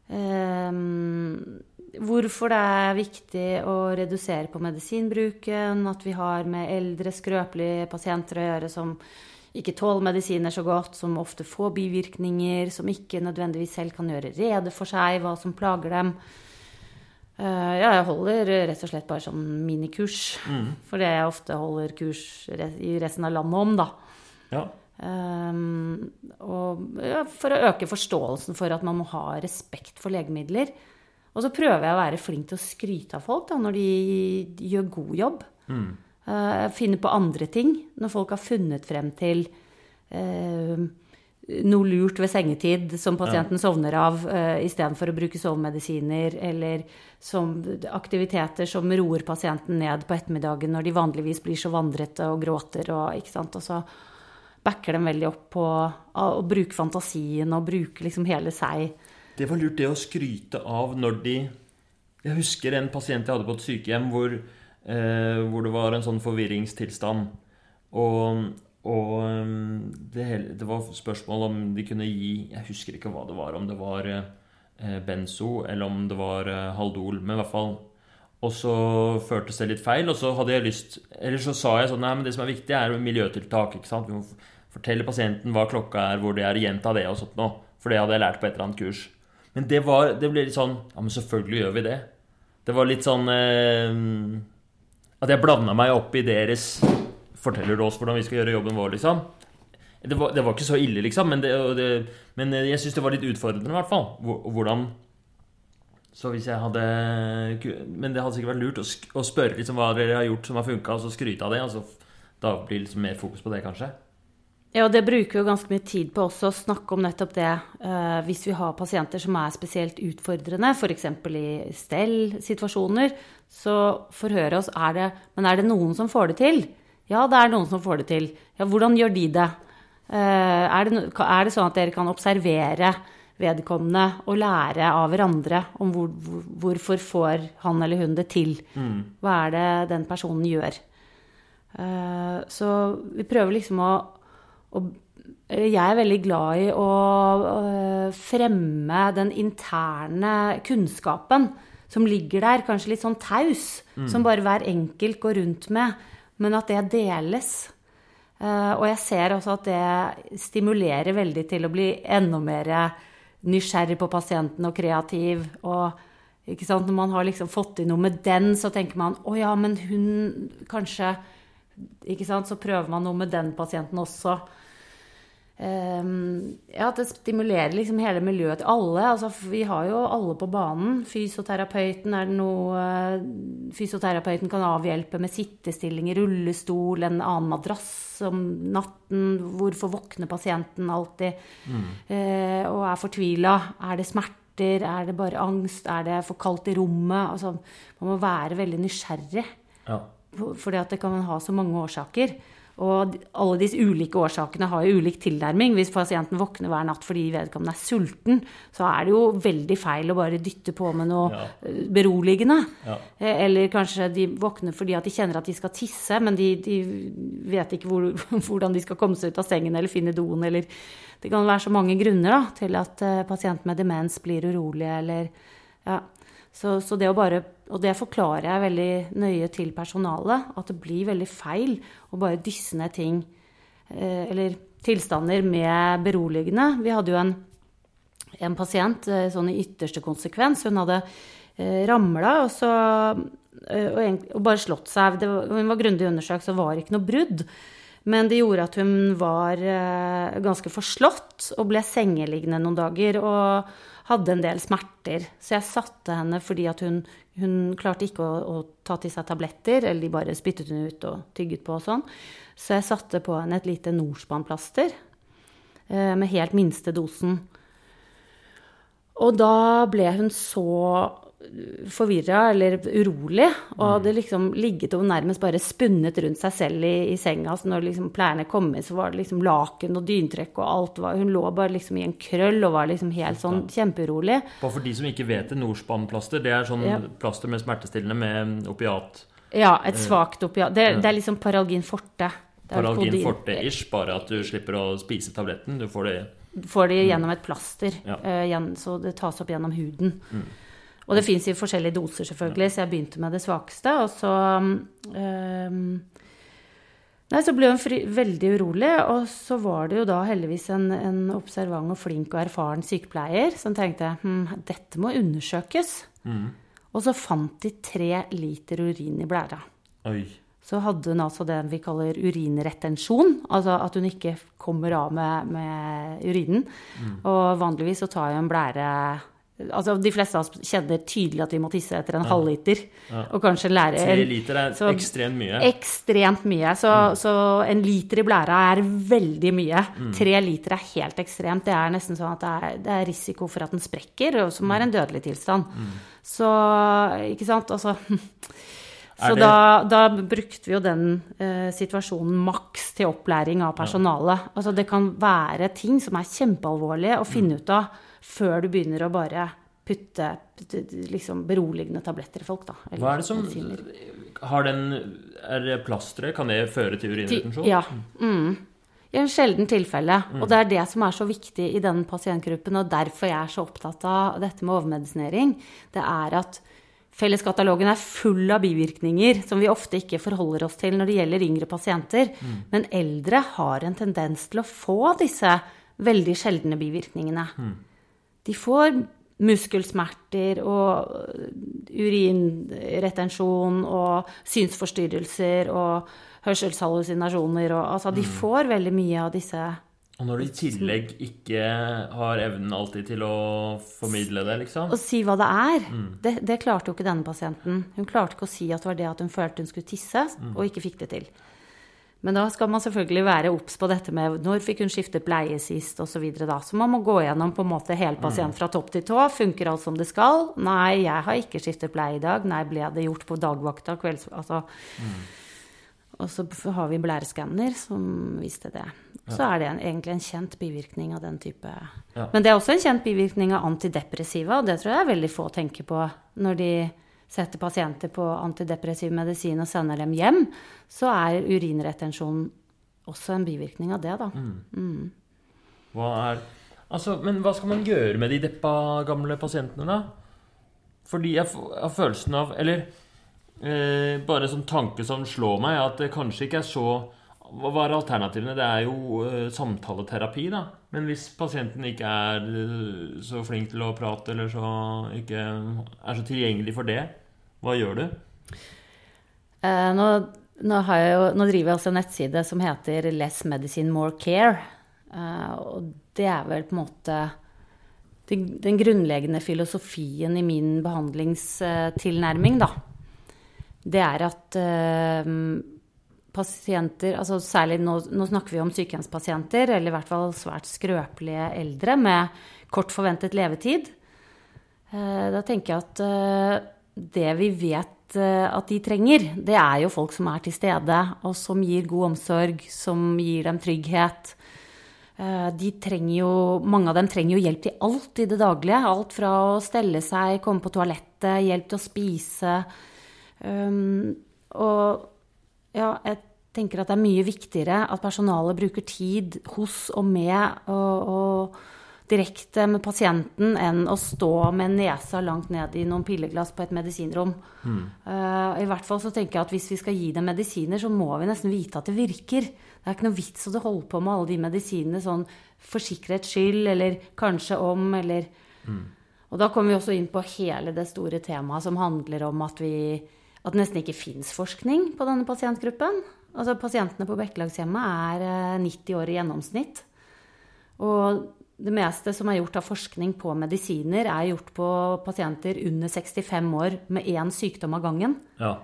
Um, hvorfor det er viktig å redusere på medisinbruken, at vi har med eldre, skrøpelige pasienter å gjøre som ikke tåler medisiner så godt, som ofte får bivirkninger, som ikke nødvendigvis selv kan gjøre rede for seg hva som plager dem. Eh, ja, jeg holder rett og slett bare sånn minikurs. For det jeg ofte holder kurs i resten av landet om, da. Ja. Um, og ja, for å øke forståelsen for at man må ha respekt for legemidler. Og så prøver jeg å være flink til å skryte av folk da, når de, gjør god jobb. Uh, finne på andre ting. Når folk har funnet frem til uh, noe lurt ved sengetid som pasienten sovner av uh, istedenfor å bruke sovemedisiner, eller som aktiviteter som roer pasienten ned på ettermiddagen når de vanligvis blir så vandrete og gråter og ikke sant. Og så backer dem veldig opp på å bruke fantasien og bruke liksom hele seg. Det var lurt det å skryte av når de Jeg husker en pasient jeg hadde på et sykehjem hvor, eh, hvor det var en sånn forvirringstilstand. Og, og eh, det, hele, det var spørsmål om de kunne gi Jeg husker ikke hva det var, om det var eh, benzo eller om det var eh, Haldol, men i hvert fall Og så føltes det litt feil, og så hadde jeg lyst Eller så sa jeg sånn Nei, men det som er viktig, er miljøtiltak. ikke sant? Vi må fortelle pasienten hva klokka er, hvor det er, gjenta det og sånt noe. For det hadde jeg lært på et eller annet kurs. Men det, var, det ble litt sånn Ja, men selvfølgelig gjør vi det. Det var litt sånn eh, At jeg blanda meg opp i deres Forteller oss hvordan vi skal gjøre jobben vår, liksom? Det var, det var ikke så ille, liksom, men, det, det, men jeg syns det var litt utfordrende, i hvert fall. Hvordan Så hvis jeg hadde Men det hadde sikkert vært lurt å, å spørre liksom hva dere har gjort som har funka, og så skryte av det. Altså, da blir det liksom mer fokus på det, kanskje. Ja, og det bruker vi jo ganske mye tid på også, å snakke om nettopp det. Uh, hvis vi har pasienter som er spesielt utfordrende, f.eks. i stell-situasjoner, så forhøre oss er det Men er det noen som får det til? Ja, det er noen som får det til. Ja, hvordan gjør de det? Uh, er det, er det sånn at dere kan observere vedkommende og lære av hverandre om hvor, hvor, hvorfor får han eller hun det til? Mm. Hva er det den personen gjør? Uh, så vi prøver liksom å å jeg er veldig glad i å fremme den interne kunnskapen som ligger der, kanskje litt sånn taus, mm. som bare hver enkelt går rundt med, men at det deles. Uh, og jeg ser også at det stimulerer veldig til å bli enda mer nysgjerrig på pasienten og kreativ. og? Når man har liksom fått til noe med den, så tenker man å ja, men hun kanskje? Så prøver man noe med den pasienten også. Um, ja, at det stimulerer liksom hele miljøet til alle. Altså, vi har jo alle på banen. Fysioterapeuten er det noe Fysioterapeuten kan avhjelpe med sittestilling i rullestol, en annen madrass om natten. Hvorfor våkner pasienten alltid mm. uh, og er fortvila? Er det smerter? Er det bare angst? Er det for kaldt i rommet? Altså, man må være veldig nysgjerrig. Ja. Fordi at det kan ha så mange årsaker. Og alle disse ulike årsakene har jo ulik tilnærming. Hvis pasienten våkner hver natt fordi vedkommende er sulten, så er det jo veldig feil å bare dytte på med noe ja. Eh, beroligende. Ja. Eh, eller kanskje de våkner fordi at de kjenner at de skal tisse, men de, de vet ikke hvor, <laughs> hvordan de skal komme seg ut av sengen eller finne doen. Eller Det kan være så mange grunner da, til at uh, pasienten med demens blir urolig eller ja. Så, så, det å bare Og det forklarer jeg veldig nøye til personalet, at det blir veldig feil å bare dysse ned ting eh, eller tilstander med beroligende. Vi hadde jo en, en pasient eh, sånn i ytterste konsekvens. Hun hadde eh, ramla og, og, og, bare slått seg. Var, hun var grundig undersøkt, så var det ikke noe brudd. Men det gjorde at hun var ganske forslått og ble sengeliggende noen dager. Og hadde en del smerter. Så jeg satte henne fordi at hun, hun klarte ikke å, å, ta til seg tabletter, eller de bare spyttet hun ut og tygget på og sånn. Så jeg satte på henne et lite Norspan-plaster eh, med helt minste dosen. Og da ble hun så forvirra eller urolig. Og hadde mm. liksom ligget og nærmest bare spunnet rundt seg selv i, i senga. Så når liksom klærne kom inn, så var det liksom laken og dyntrekk og alt. Var, hun lå bare liksom i en krøll og var liksom helt sånn kjempeurolig. Bare for de som ikke vet det, Norspan-plaster, det er sånn ja. plaster med smertestillende med opiat. Ja, et svakt opiat. Det, det er liksom Paralgin forte. Paralgin forte-ish, bare at du slipper å spise tabletten. Du får det Får det gjennom et plaster, ja. uh, så det tas opp gjennom huden. Mm. Og det fins i forskjellige doser, selvfølgelig, så jeg begynte med det svakeste. Og så um, Nei, så ble hun fri, veldig urolig, og så var det jo da heldigvis en, en observant og flink og erfaren sykepleier som tenkte hm, dette må undersøkes. Mm. Og så fant de tre liter urin i blæra. Oi. Så hadde hun altså det vi kaller urinretensjon, altså at hun ikke kommer av med, med urinen. Mm. Og vanligvis så tar jo en blære Altså, de fleste av oss kjenner tydelig at vi må tisse etter en ja. halvliter. Ja. Og kanskje lære Tre liter er så, ekstremt mye. Ekstremt mye. Så, mm. så, en liter i blæra er veldig mye. Mm. Tre liter er helt ekstremt. Det er nesten sånn at det er, det er risiko for at den sprekker, som er en dødelig tilstand. Mm. Så ikke sant, altså <laughs> Så da, da, brukte vi jo den eh, situasjonen maks til opplæring av personalet. Ja. Altså det kan være ting som er kjempealvorlige å finne mm. ut av før du begynner å bare putte, liksom beroligende tabletter i folk. Da, Hva er det som har den Er det plasteret? Kan det føre til urinretensjon? Ja. Mm. I en sjelden tilfelle. Mm. Og det er det som er så viktig i den pasientgruppen, og derfor jeg er så opptatt av dette med overmedisinering. Det er at Felleskatalogen er full av bivirkninger som vi ofte ikke forholder oss til når det gjelder yngre pasienter. Mm. Men eldre har en tendens til å få disse veldig sjeldne bivirkningene. Mm. De får muskelsmerter og urinretensjon og synsforstyrrelser og hørselshallusinasjoner og Altså, de mm. får veldig mye av disse og når du i tillegg ikke har evnen alltid til å formidle det, liksom? Å si hva det er. Mm. Det, det, klarte jo ikke denne pasienten. Hun klarte ikke å si at det var det at hun følte hun skulle tisse, mm. og ikke fikk det til. Men da skal man selvfølgelig være obs på dette med når fikk hun skiftet bleie sist, osv. Så, så man må gå gjennom på en måte hele pasient mm. fra topp til tå. Funker alt som det skal? Nei, jeg har ikke skiftet bleie i dag. Nei, ble det gjort på dagvakta? Kvelds... Altså mm. Og så har vi blæreskanner som viste det. Så er det en, egentlig en kjent bivirkning av den type ja. Men det er også en kjent bivirkning av antidepressiva, og det tror jeg veldig få tenker på når de setter pasienter på antidepressiv medisin og sender dem hjem. Så er urinretensjon også en bivirkning av det, da. Mm. Mm. Hva er Altså, men hva skal man gjøre med de deppa gamle pasientene, da? Fordi jeg har følelsen av Eller eh, bare en sånn tanke som slår meg, at det kanskje ikke er så hva er alternativene? Det er jo uh, samtaleterapi, da. Men hvis pasienten ikke er uh, så flink til å prate, eller så ikke er så tilgjengelig for det, hva gjør du? Uh, nå, nå, jo, nå, driver jeg også en nettside som heter Less Medicine More Care. og det er vel på en måte den, den grunnleggende filosofien i min behandlingstilnærming, da. Det er at pasienter, altså særlig nå, nå, snakker vi om sykehjemspasienter, eller i hvert fall svært skrøpelige eldre med kort forventet levetid. Eh, da tenker jeg at eh, det vi vet eh, at de trenger, det er jo folk som er til stede, og som gir god omsorg, som gir dem trygghet. De trenger jo, mange av dem trenger jo hjelp til alt i det daglige. Alt fra å stelle seg, komme på toalettet, hjelp til å spise. Um, og ja, jeg tenker at det er mye viktigere at personalet bruker tid hos og med og, og direkte med pasienten enn å stå med nesa langt ned i noen pilleglass på et medisinrom. Mm. Uh, I hvert fall så tenker jeg at hvis vi skal gi dem medisiner, så må vi nesten vite at det virker. Det er ikke noe vits å holde på med alle de medisinene sånn for sikkerhets skyld, eller kanskje om, eller mm. Og da kommer vi også inn på hele det store temaet som handler om at vi at det nesten ikke fins forskning på denne pasientgruppen. Altså Pasientene på Bekkelagshjemmet er 90 eh, år i gjennomsnitt. Og det meste som er gjort av forskning på medisiner, er gjort på pasienter under 65 år med én sykdom av gangen. Ja.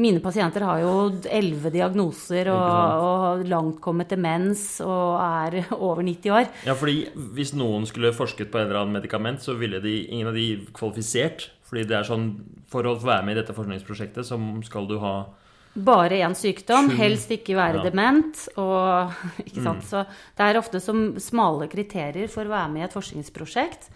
Mine pasienter har jo elleve diagnoser og, og langtkommet demens og er <laughs> over 90 år. Ja, fordi hvis noen skulle forsket på en eller annen medikament, så ville de, ingen av de kvalifisert. Fordi det er sånn For å være med i dette forskningsprosjektet, så skal du ha bare én sykdom, helst ikke være ja. dement. Og, <laughs> mm. Så det er ofte som smale kriterier for å være med i et forskningsprosjekt.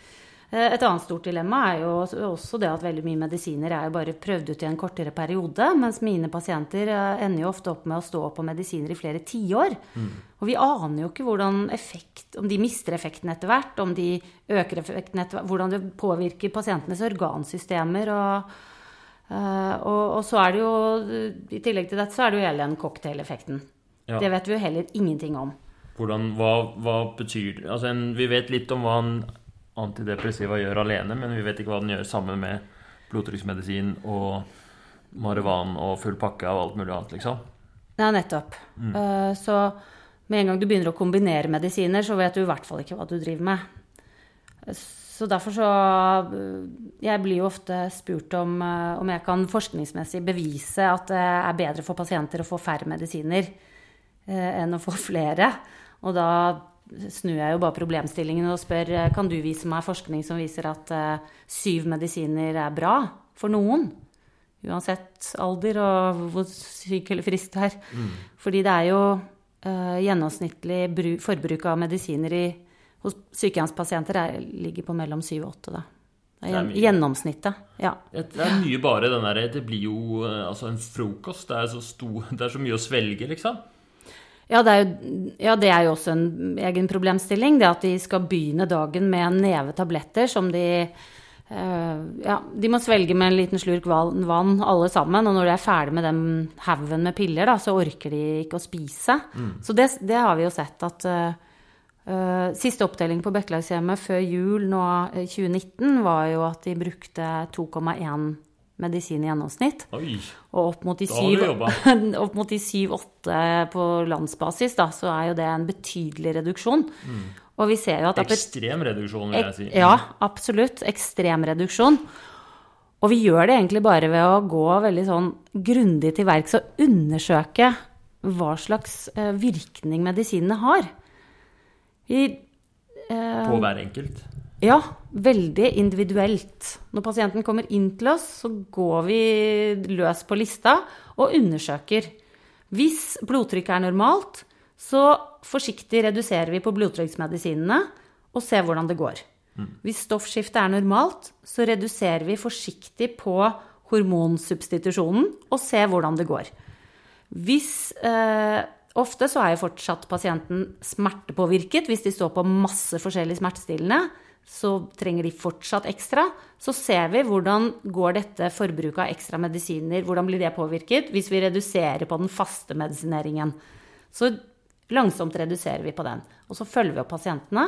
Eh, et annet stort dilemma er jo også det at veldig mye medisiner er jo bare prøvd ut i en kortere periode, mens mine pasienter eh, ender jo ofte opp med å stå på medisiner i flere tiår. Mm. Og vi aner jo ikke hvordan effekt, om de mister effekten etter hvert, om de øker effekten etter hvert, hvordan det påvirker pasientenes organsystemer. og Uh, og, og, så er det jo, i tillegg til dette, så er det jo hele den cocktaileffekten. Ja. Det vet vi jo heller ingenting om. Hvordan, hva, hva betyr? Altså, en, vi vet litt om hva en antidepressiva gjør alene, men vi vet ikke hva den gjør sammen med blodtrykksmedisin og marihuana og full pakke av alt mulig annet, liksom. Ja, nettopp. Mm. Uh, så med en gang du begynner å kombinere medisiner, så vet du i hvert fall ikke hva du driver med. Så derfor så Jeg blir jo ofte spurt om eh, om jeg kan forskningsmessig bevise at det er bedre for pasienter å få færre medisiner eh, enn å få flere. Og da snur jeg jo bare problemstillingen og spør eh, kan du vise meg forskning som viser at syv medisiner er bra for noen. Uansett alder og hvor syk eller frisk du er. Mm. Fordi det er jo uh, gjennomsnittlig forbruk av medisiner i hos sykehjemspasienter er, ligger på mellom syv og åtte. Da. Det er gjennomsnittet. Ja. Det er mye bare den derre Det blir jo eh, altså en frokost. Det er, så stor, <laughs> det er så mye å svelge, liksom. Ja det, jo, ja, det er jo også en egen problemstilling. Det at de skal begynne dagen med en neve tabletter som de eh, ja, de må svelge med en liten slurk vann, alle sammen. Og når de er ferdig med den haugen med piller, da, så orker de ikke å spise. Så det, det har vi jo sett at eh, Siste oppdeling på Bekkelagshjemmet før jul nå 2019 var jo at de brukte 2,1 medisin i gjennomsnitt. Oi. Og opp mot de Da har du syv- jobba. <laughs> opp mot de 7-8 på landsbasis, da, så er jo det en betydelig reduksjon. Og vi ser jo at Ekstrem reduksjon, vil jeg si. Ja, absolutt. Ekstrem reduksjon. Og vi gjør det egentlig bare ved å gå veldig sånn grundig til verks og undersøke hva slags eh, virkning medisinene har. I, eh, På hver enkelt. Ja, veldig individuelt. Når pasienten kommer inn til oss, så går vi løs på lista og undersøker. Hvis blodtrykket er normalt, så forsiktig reduserer vi på blodtrykksmedisinene og ser hvordan det går. Hvis stoffskiftet er normalt, så reduserer vi forsiktig på hormonsubstitusjonen og ser hvordan det går. Hvis eh, Ofte så er jo fortsatt pasienten smertepåvirket. Hvis de står på masse forskjellige smertestillende, så trenger de fortsatt ekstra. Så ser vi hvordan går dette forbruket av ekstra medisiner, hvordan blir det påvirket hvis vi reduserer på den faste medisineringen. Så langsomt reduserer vi på den. Og så følger vi opp pasientene.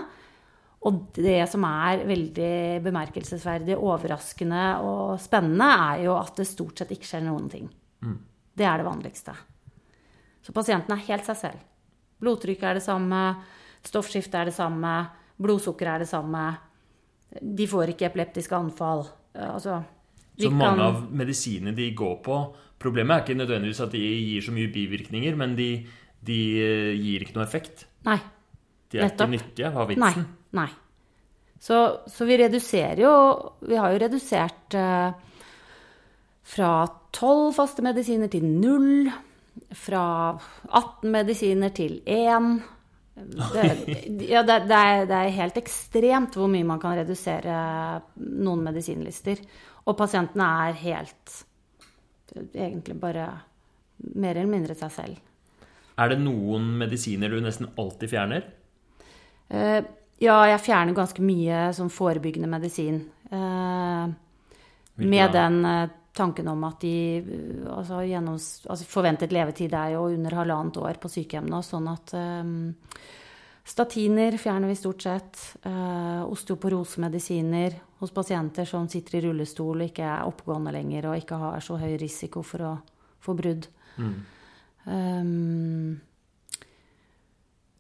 Og det som er veldig bemerkelsesverdig, overraskende og spennende, er jo at det stort sett ikke skjer noen ting. Det er det vanligste. Så pasienten er helt seg selv. Blodtrykket er det samme, stoffskiftet er det samme, blodsukkeret er det samme. De får ikke epileptiske anfall. Altså, Så mange kan- av medisinene de går på Problemet er ikke nødvendigvis at de gir så mye bivirkninger, men de, de eh, gir ikke noe effekt. Nei. De er Nettopp. ikke nyttige. Hva er Nei. vitsen? nei. Så, så vi reduserer jo Vi har jo redusert eh, fra 12 faste medisiner til null. Fra 18 medisiner til 1. Det, ja, det, det, er, det er helt ekstremt hvor mye man kan redusere noen medisinlister. Og pasientene er helt Egentlig bare mer eller mindre seg selv. Er det noen medisiner du nesten alltid fjerner? Eh, ja, jeg fjerner ganske mye som forebyggende medisin. Eh, med den eh, tanken om at de eh, altså, gjennoms, altså Forventet levetid er jo under halvannet år på sykehjem nå, sånn at um, Statiner fjerner vi stort sett. Uh, osteoporosemedisiner hos pasienter som sitter i rullestol og ikke er oppegående lenger og ikke har så høy risiko for å få brudd. Um,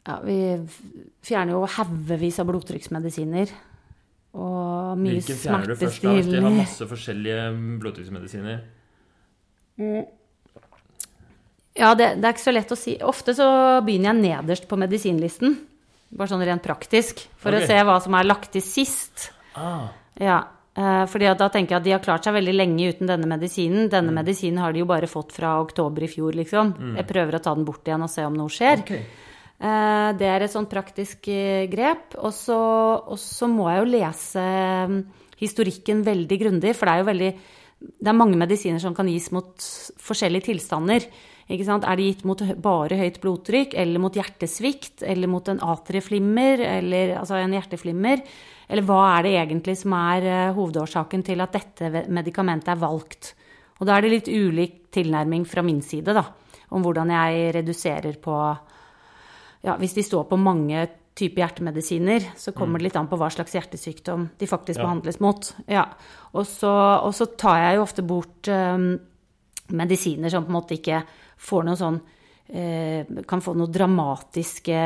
ja, vi fjerner jo haugevis av blodtrykksmedisiner. Og mye Hvilken fjerner du først? da? Hvis de har masse forskjellige blodtrykksmedisiner. Ja, det, det er ikke så lett å si. Ofte så begynner jeg nederst på medisinlisten. Bare sånn rent praktisk. For okay. å se hva som er lagt til sist. Ah, Ja, eh, fordi da tenker jeg at de har klart seg veldig lenge uten denne medisinen. Mm. Denne medisinen har de jo bare fått fra oktober i fjor, liksom. Jeg prøver å ta den bort igjen og se om noe skjer. ok. Eh, Det er et sånn praktisk eh, grep. Og så, må jeg jo lese mm, historikken veldig grundig, for det er jo veldig Det er mange medisiner som kan gis mot forskjellige tilstander. Er det gitt mot bare høyt blodtrykk, eller mot hjertesvikt, eller mot en atrieflimmer, eller altså en hjerteflimmer? Eller hva er det egentlig som er eh, hovedårsaken til at dette medikamentet er valgt? Og da er det litt ulik tilnærming fra min side, da, om hvordan jeg reduserer på ja, hvis de står på mange typer hjertemedisiner, så kommer det litt an på hva slags hjertesykdom de faktisk Ja. behandles mot. Ja. Og, så, og så tar jeg jo ofte bort um, medisiner som på en måte ikke får noen sånn eh, kan få noen dramatiske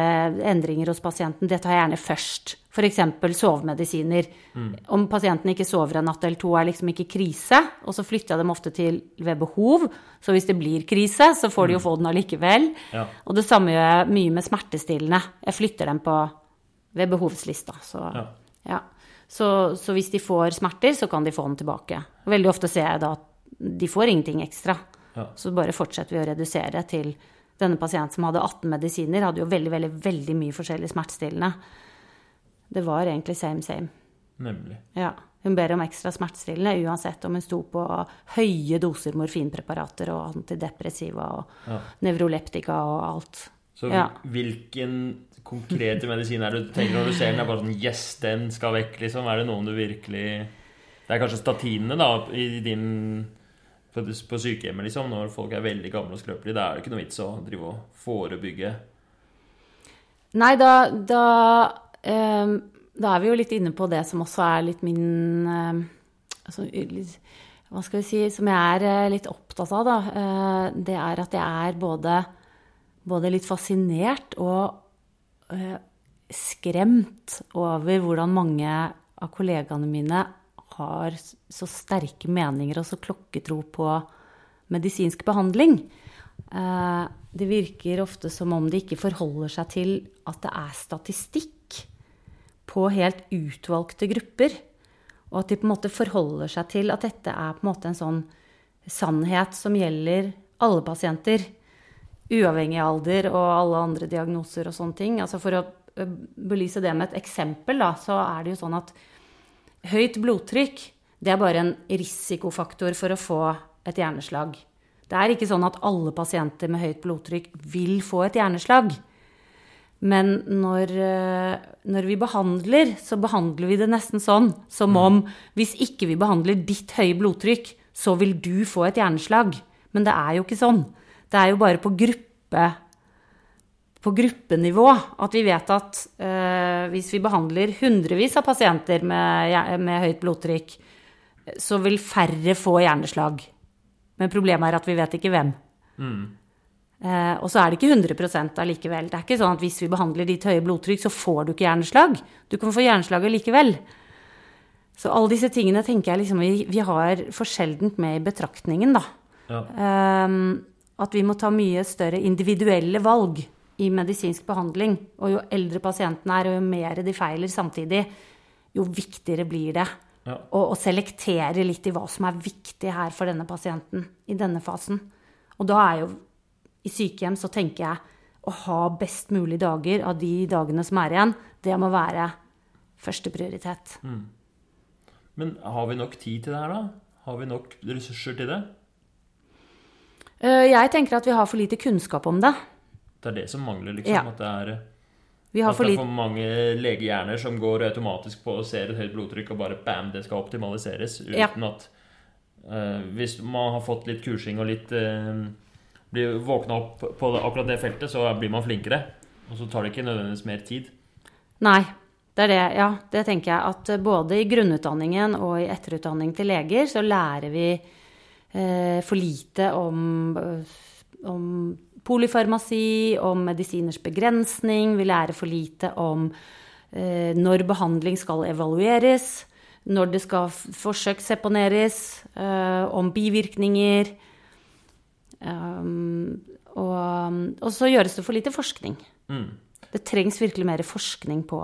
endringer hos pasienten. Det tar jeg gjerne først. F.eks. sovemedisiner. Om pasienten ikke sover en natt eller to, er liksom ikke krise. Og så flytter jeg dem ofte til ved behov. Så hvis det blir krise, så får de jo få den allikevel. Ja. Og det samme gjør jeg mye med smertestillende. Jeg flytter dem på ved behovslista. Så, Ja. ja. så, så hvis de får smerter, så kan de få den tilbake. Veldig ofte ser jeg da at de får ingenting ekstra. Ja. Så bare fortsetter vi å redusere til denne pasienten som hadde 18 medisiner, hadde jo veldig, veldig, veldig mye forskjellig smertestillende. Det var egentlig same, same. Nemlig. Ja. Hun ber om ekstra smertestillende uansett om hun sto på høye doser morfinpreparater og antidepressiva og Ja. nevroleptika og alt. Så Ja. hvilken konkrete medisin er det du tenker når du ser den? Er bare sånn Yes, den skal vekk, liksom? Er det noen du virkelig Det er kanskje statinene, da, i din på, på sykehjemmet, liksom, når folk er veldig gamle og skrøpelige. Da er det ikke noe vits å drive og forebygge Nei, da, da, eh, da er vi jo litt inne på det som også er litt min eh, altså, Hva skal vi si Som jeg er eh, litt opptatt av, da. Eh, det er at jeg er både, både litt fascinert og eh, skremt over hvordan mange av kollegaene mine har så sterke meninger og så klokketro på medisinsk behandling. Eh, det virker ofte som om de ikke forholder seg til at det er statistikk på helt utvalgte grupper. Og at de på en måte forholder seg til at dette er på en måte en sånn sannhet som gjelder alle pasienter. Uavhengig av alder og alle andre diagnoser og sånne ting. Altså for å belyse det med et eksempel, da, så er det jo sånn at høyt blodtrykk det er bare en risikofaktor for å få et hjerneslag. Det er ikke sånn at alle pasienter med høyt blodtrykk vil få et hjerneslag. Men når, når, vi behandler, så behandler vi det nesten sånn som om hvis ikke vi behandler ditt høye blodtrykk, så vil du få et hjerneslag. Men det er jo ikke sånn. Det er jo bare på gruppe på gruppenivå at vi vet at eh, hvis vi behandler hundrevis av pasienter med, med, høyt blodtrykk, så vil færre få hjerneslag. Men problemet er at vi vet ikke hvem. Mm. Eh, og så er det ikke 100% allikevel. Det er ikke sånn at hvis vi behandler ditt høye blodtrykk, så får du ikke hjerneslag. Du kan få hjerneslag likevel. Så alle disse tingene tenker jeg liksom vi, vi har for sjeldent med i betraktningen, da. Ja. Eh, at vi må ta mye større individuelle valg i medisinsk behandling. Og jo eldre pasienten er, og jo mer de feiler samtidig, jo viktigere blir det ja. å selektere litt i hva som er viktig her for denne pasienten i denne fasen. Og da er jo i sykehjem så tenker jeg å ha best mulig dager av de dagene som er igjen, det må være førsteprioritet. Mm. Men har vi nok tid til det her, da? Har vi nok ressurser til det? Eh, jeg tenker at vi har for lite kunnskap om det. Det er det som mangler, liksom. Ja. At det er, vi har for, for mange legehjerner som går automatisk på og ser et høyt blodtrykk, og bare bam, det skal optimaliseres. Uten ja. at uh, Hvis man har fått litt kursing og litt uh, Blir våkna opp på akkurat det feltet, så blir man flinkere. Og så tar det ikke nødvendigvis mer tid. Nei. Det er det, ja. Det tenker jeg at både i grunnutdanningen og i etterutdanning til leger så lærer vi eh, for lite om, om polyfarmasi, om medisiners begrensning. Vi lærer for lite om eh, når behandling skal evalueres, når det skal forsøksseponeres, eh, om bivirkninger. Um, og, og, så gjøres det for lite forskning. Mm. Det trengs virkelig mer forskning på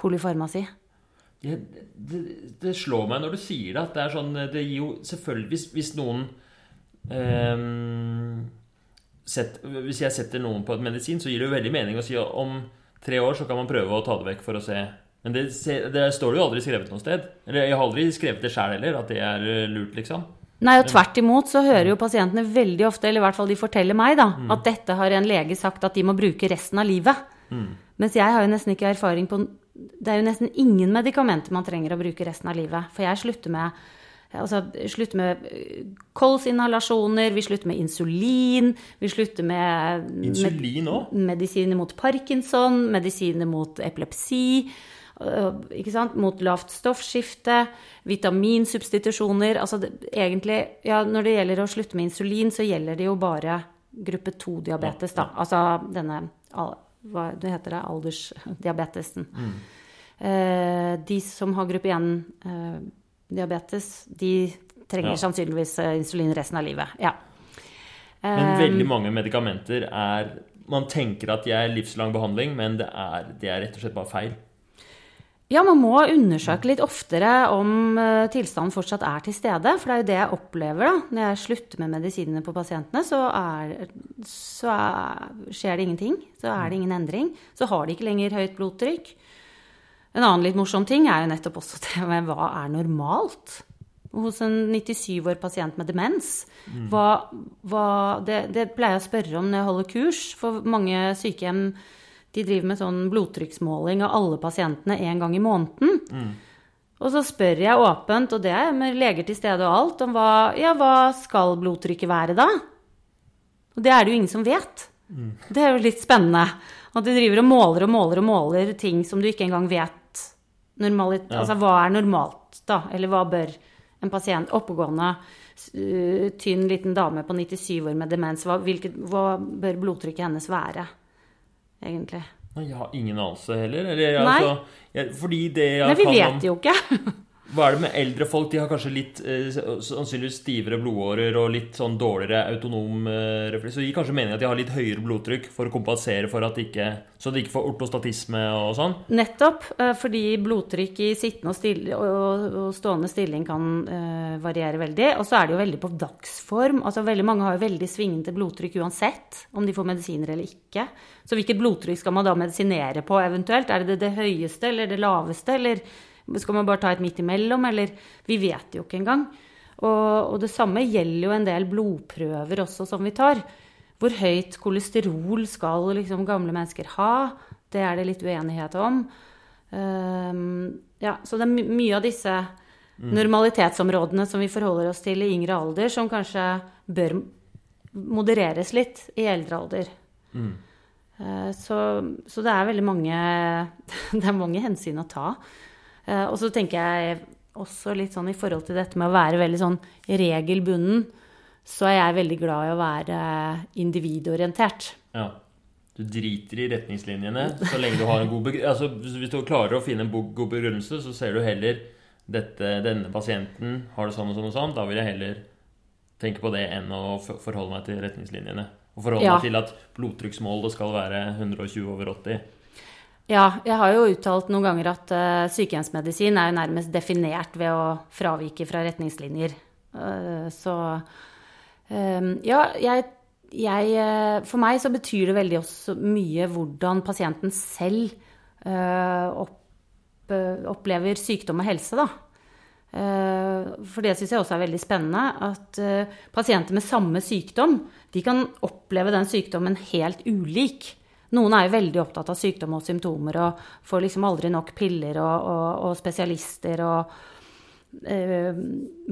polyfarmasi. Det, det, det, slår meg når du sier det, at det er sånn Det gir jo selvfølgelig Hvis, hvis noen um set, Hvis jeg setter noen på et medisin, så gir det jo veldig mening å si at om tre år så kan man prøve å ta det vekk for å se. Men det, det står jo aldri skrevet noe sted. Eller jeg har aldri skrevet det sjæl heller, at det er eh, lurt, liksom. Nei, og tvert imot så hører jo pasientene veldig ofte, eller i hvert fall de forteller meg, da, mm. at dette har en lege sagt at de må bruke resten av livet. Mm. Mens jeg har jo nesten ikke erfaring på Det er jo nesten ingen medikamenter man trenger å bruke resten av livet. For jeg slutter med Altså slutte med eh, kolsinhalasjoner, vi slutter med insulin, vi slutter med Insulin òg? Med, medisiner mot parkinson, medisiner mot epilepsi. Sant? Mot lavt stoffskifte, vitaminsubstitusjoner Altså det, egentlig Ja, når det gjelder å slutte med insulin, så gjelder det jo bare gruppe 2-diabetes, da. Altså denne Hva heter det? Aldersdiabetesen. Mm. Eh, de som har gruppe 1 diabetes, de trenger ja. sannsynligvis eh, insulin resten av livet. Ja. Men veldig mange medikamenter er Man tenker at de er livslang behandling, men det er, det er rett og slett bare feil. Ja, man må undersøke litt oftere om uh, tilstanden fortsatt er til stede. For det er jo det jeg opplever da. Når jeg slutter med medisinene på pasientene, så, er, så er, skjer det ingenting. Så er det ingen endring. Så har de ikke lenger høyt blodtrykk. En annen litt morsom ting er jo nettopp også det med hva er normalt hos en 97 år pasient med demens. Mm. Hva, hva, det, det, pleier jeg å spørre om når jeg holder kurs, for mange sykehjem de driver med sånn blodtrykksmåling av alle pasientene én gang i måneden. Mm. Og så spør jeg åpent, og det er med leger til stede og alt, om hva, ja, hva skal blodtrykket være da? Og det er det jo ingen som vet. Mm. Det er jo litt spennende. At de driver og måler og måler og måler ting som du ikke engang vet normalit, ja. Altså hva er normalt, da? Eller hva bør en pasient, oppegående, tynn liten dame på 97 år med demens, hva, hvilket, hva bør blodtrykket hennes være, egentlig? Jeg har ingen anelse heller. Eller, altså, jeg, fordi det jeg Nei, vi vet om, jo ikke. <laughs> Hva er det med eldre folk? De har kanskje litt eh, sannsynligvis stivere blodårer og litt sånn dårligere autonom eh, refleks. Så det gir kanskje mening at de har litt høyere blodtrykk for å kompensere for at de ikke Så de ikke får ortostatisme og sånn? Nettopp. Eh, fordi blodtrykk i sittende og, stille, og, og stående stilling kan uh, variere veldig. Og så er det jo veldig på dagsform. Altså veldig Mange har jo veldig svingende blodtrykk uansett om de får medisiner eller ikke. Så hvilket blodtrykk skal man da medisinere på eventuelt? Er det det, høyeste eller det laveste? eller skal man bare ta et midt imellom, eller Vi vet jo ikke engang. Og, og, det samme gjelder jo en del blodprøver også som vi tar. Hvor høyt kolesterol skal liksom gamle mennesker ha? Det er det litt uenighet om. Um, ja, så det er mye av disse mm. normalitetsområdene som vi forholder oss til i yngre alder, som kanskje bør modereres litt i eldre alder. Mm. Uh, så, så, det er veldig mange <laughs> Det er mange hensyn å ta. Eh, og så tenker jeg også litt sånn i forhold til dette med å være veldig sånn regelbunden, så er jeg veldig glad i å være individorientert. Ja. Du driter i retningslinjene så lenge du har en god altså, Hvis du klarer å finne en god begrunnelse, så ser du heller dette, denne pasienten har det sånn og sånn og sånn. Da vil jeg heller tenke på det enn å forholde meg til retningslinjene. Og forholde ja. meg til at blodtrykksmålet skal være 120 over 80. Ja, jeg har jo uttalt noen ganger at uh, sykehjemsmedisin er jo nærmest definert ved å fravike fra retningslinjer. Uh, så um, ja, jeg, jeg, uh, For meg så betyr det veldig også mye hvordan pasienten selv opp, opplever sykdom og helse, da. For det syns jeg også er veldig spennende. At pasienter med samme sykdom, de kan oppleve den sykdommen helt ulik. Noen er jo veldig opptatt av sykdom og symptomer og får liksom aldri nok piller og, og, og spesialister og øh,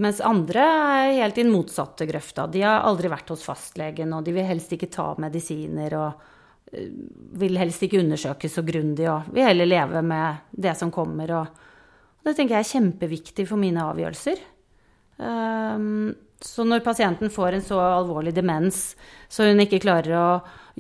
Mens andre er helt i den motsatte grøfta. De har aldri vært hos fastlegen, og de vil helst ikke ta medisiner og øh, vil helst ikke undersøkes så grundig og vil heller leve med det som kommer. Og, og det tenker jeg er kjempeviktig for mine avgjørelser. Um, så når pasienten får en så alvorlig demens så hun ikke klarer å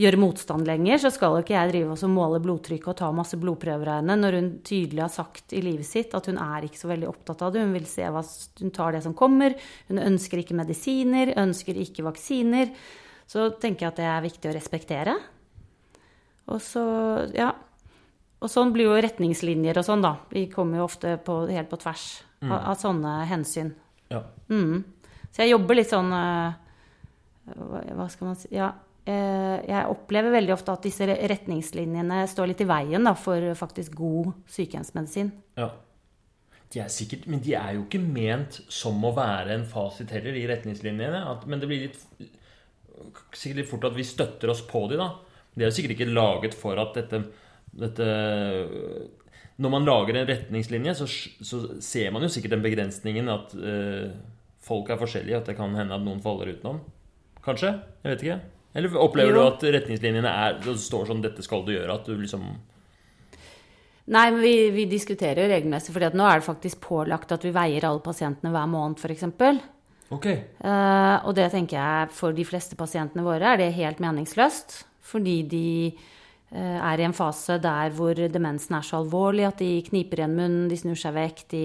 gjøre motstand lenger, så skal ikke jeg drive og måle blodtrykket og ta masse blodprøver av henne når hun tydelig har sagt i livet sitt at hun er ikke så veldig opptatt av det. Hun vil se hva hun tar det som kommer. Hun ønsker ikke medisiner, ønsker ikke vaksiner. Så tenker jeg at det er viktig å respektere. Og så, ja. Og sånn blir jo retningslinjer og sånn, da. Vi kommer jo ofte på, helt på tvers mm. av, av, sånne hensyn. Ja. Mm. Så jeg jobber litt sånn eh, Hva skal man si Ja. Eh, jeg opplever veldig ofte at disse retningslinjene står litt i veien da, for faktisk god sykehjemsmedisin. Ja. De er sikkert, men de er jo ikke ment som å være en fasit heller i retningslinjene. At, men det blir litt, sikkert litt fort at vi støtter oss på de da. De er jo sikkert ikke laget for at dette, dette Når man lager en retningslinje, så, så, ser man jo sikkert den begrensningen at uh, folk er forskjellige, at det kan hende at noen faller utenom. Kanskje? Jeg vet ikke. Eller opplever jo. du at retningslinjene er, det står sånn 'dette skal du gjøre'? At du liksom Nei, men vi, vi diskuterer jo regelmessig, for nå er det faktisk pålagt at vi veier alle pasientene hver måned, f.eks. Okay. Uh, og det tenker jeg for de fleste pasientene våre er det helt meningsløst. Fordi de uh, er i en fase der hvor demensen er så alvorlig at de kniper igjen munnen, de snur seg vekk, de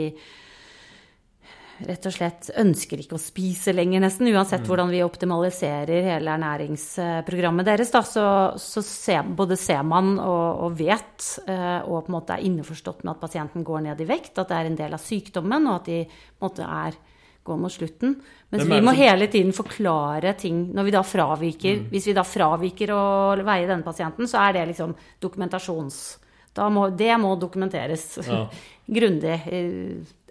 rett og slett ønsker ikke å spise lenger, nesten. Uansett mm. hvordan vi optimaliserer hele ernæringsprogrammet deres, da, så, så ser, både ser man og, og, vet, eh, og på en måte er innforstått med at pasienten går ned i vekt, at det er en del av sykdommen, og at de på en måte er går mot slutten. Mens vi må hele tiden forklare ting når vi da fraviker. Mm. Hvis vi da fraviker å veie denne pasienten, så er det liksom dokumentasjons... Må, det må dokumenteres ja. <laughs> grundig.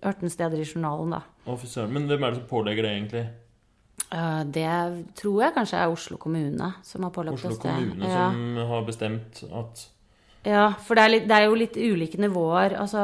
18 steder i journalen, da. Officer. Men hvem er det som pålegger det, egentlig? Uh, det tror jeg kanskje er Oslo kommune som har pålagt Oslo oss det. Oslo kommune ja. som har bestemt at Ja, for det er, litt, det er, jo litt ulike nivåer. Altså,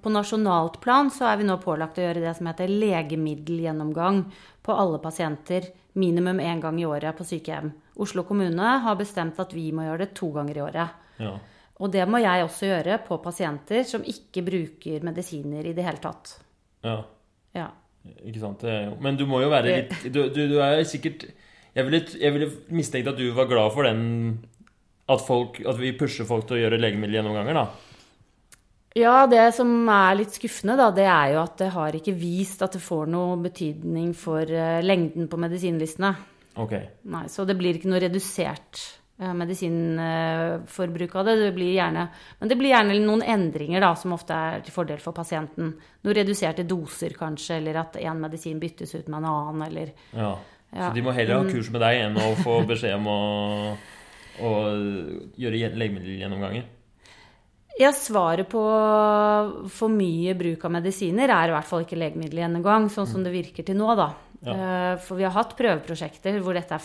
på nasjonalt plan så er vi nå pålagt å gjøre det som heter legemiddelgjennomgang på alle pasienter minimum én gang i året på sykehjem. Oslo kommune har bestemt at vi må gjøre det to ganger i året. Ja. Og det må jeg også gjøre på pasienter som ikke bruker medisiner i det hele tatt. ja. Ja. Ikke sant? Men du må jo være litt Du, du, du er sikkert Jeg ville, jeg ville mistenkt at du var glad for den at, folk, at vi pusher folk til å gjøre legemiddelgjennomganger, da. Ja, det som er litt skuffende, da, det er jo at det har ikke vist at det får noe betydning for eh, lengden på medisinlistene. Ok. Nei, så det blir ikke noe redusert eh, medisinforbruk av det. det blir gjerne, men det blir gjerne noen endringer da, som ofte er til fordel for pasienten. Noen reduserte doser kanskje, eller at én medisin byttes ut med en annen, eller Ja. Ja. Så de må heller ha kurs med deg enn å få beskjed om å, å gjøre gjen- legemiddelgjennomganger. Ja, svaret på for mye bruk av medisiner er i hvert fall ikke legemiddelgjennomgang, sånn som det virker til nå, da. Ja. Eh, For vi har hatt prøveprosjekter hvor dette er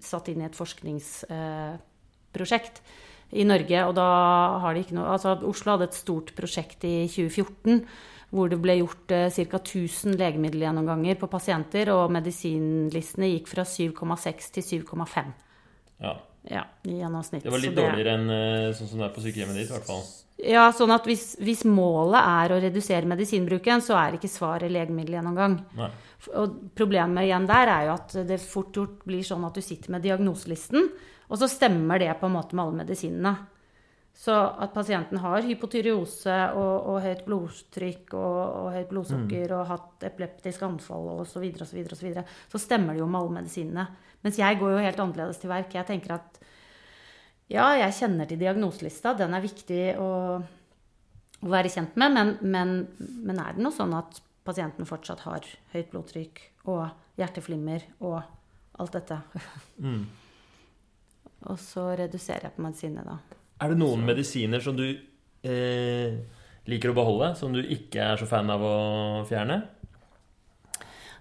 satt inn i et forskningsprosjekt i Norge, og da har de ikke noe Altså, Oslo hadde et stort prosjekt i 2014 hvor det ble gjort eh, ca. 1000 legemiddelgjennomganger på pasienter, og medisinlistene gikk fra 7,6 til 7,5 Ja. ja, i gjennomsnitt. Det var litt Så det- dårligere enn eh, sånn som det er på sykehjemmet ditt, i hvert fall. Ja, sånn at hvis, hvis målet er å redusere medisinbruken, så er ikke svaret legemiddelgjennomgang. Nei. Og problemet igjen der er jo at det fort gjort blir sånn at du sitter med diagnoselisten, og så stemmer det på en måte med alle medisinene. Så at pasienten har hypotyreose og, og høyt blodtrykk og, og høyt blodsukker og hatt epileptisk anfall osv., så, videre, og så, videre, og så, videre, så stemmer det jo med alle medisinene. Mens jeg går jo helt annerledes til verk. Jeg tenker at ja, jeg kjenner til diagnoselista, den er viktig å, å være kjent med, men, men, men er det noe sånn at pasienten fortsatt har høyt blodtrykk og hjerteflimmer og alt dette? Mm. Og så reduserer jeg på medisinene, da. Er det noen medisiner som du eh, liker å beholde, som du ikke er så fan av å fjerne?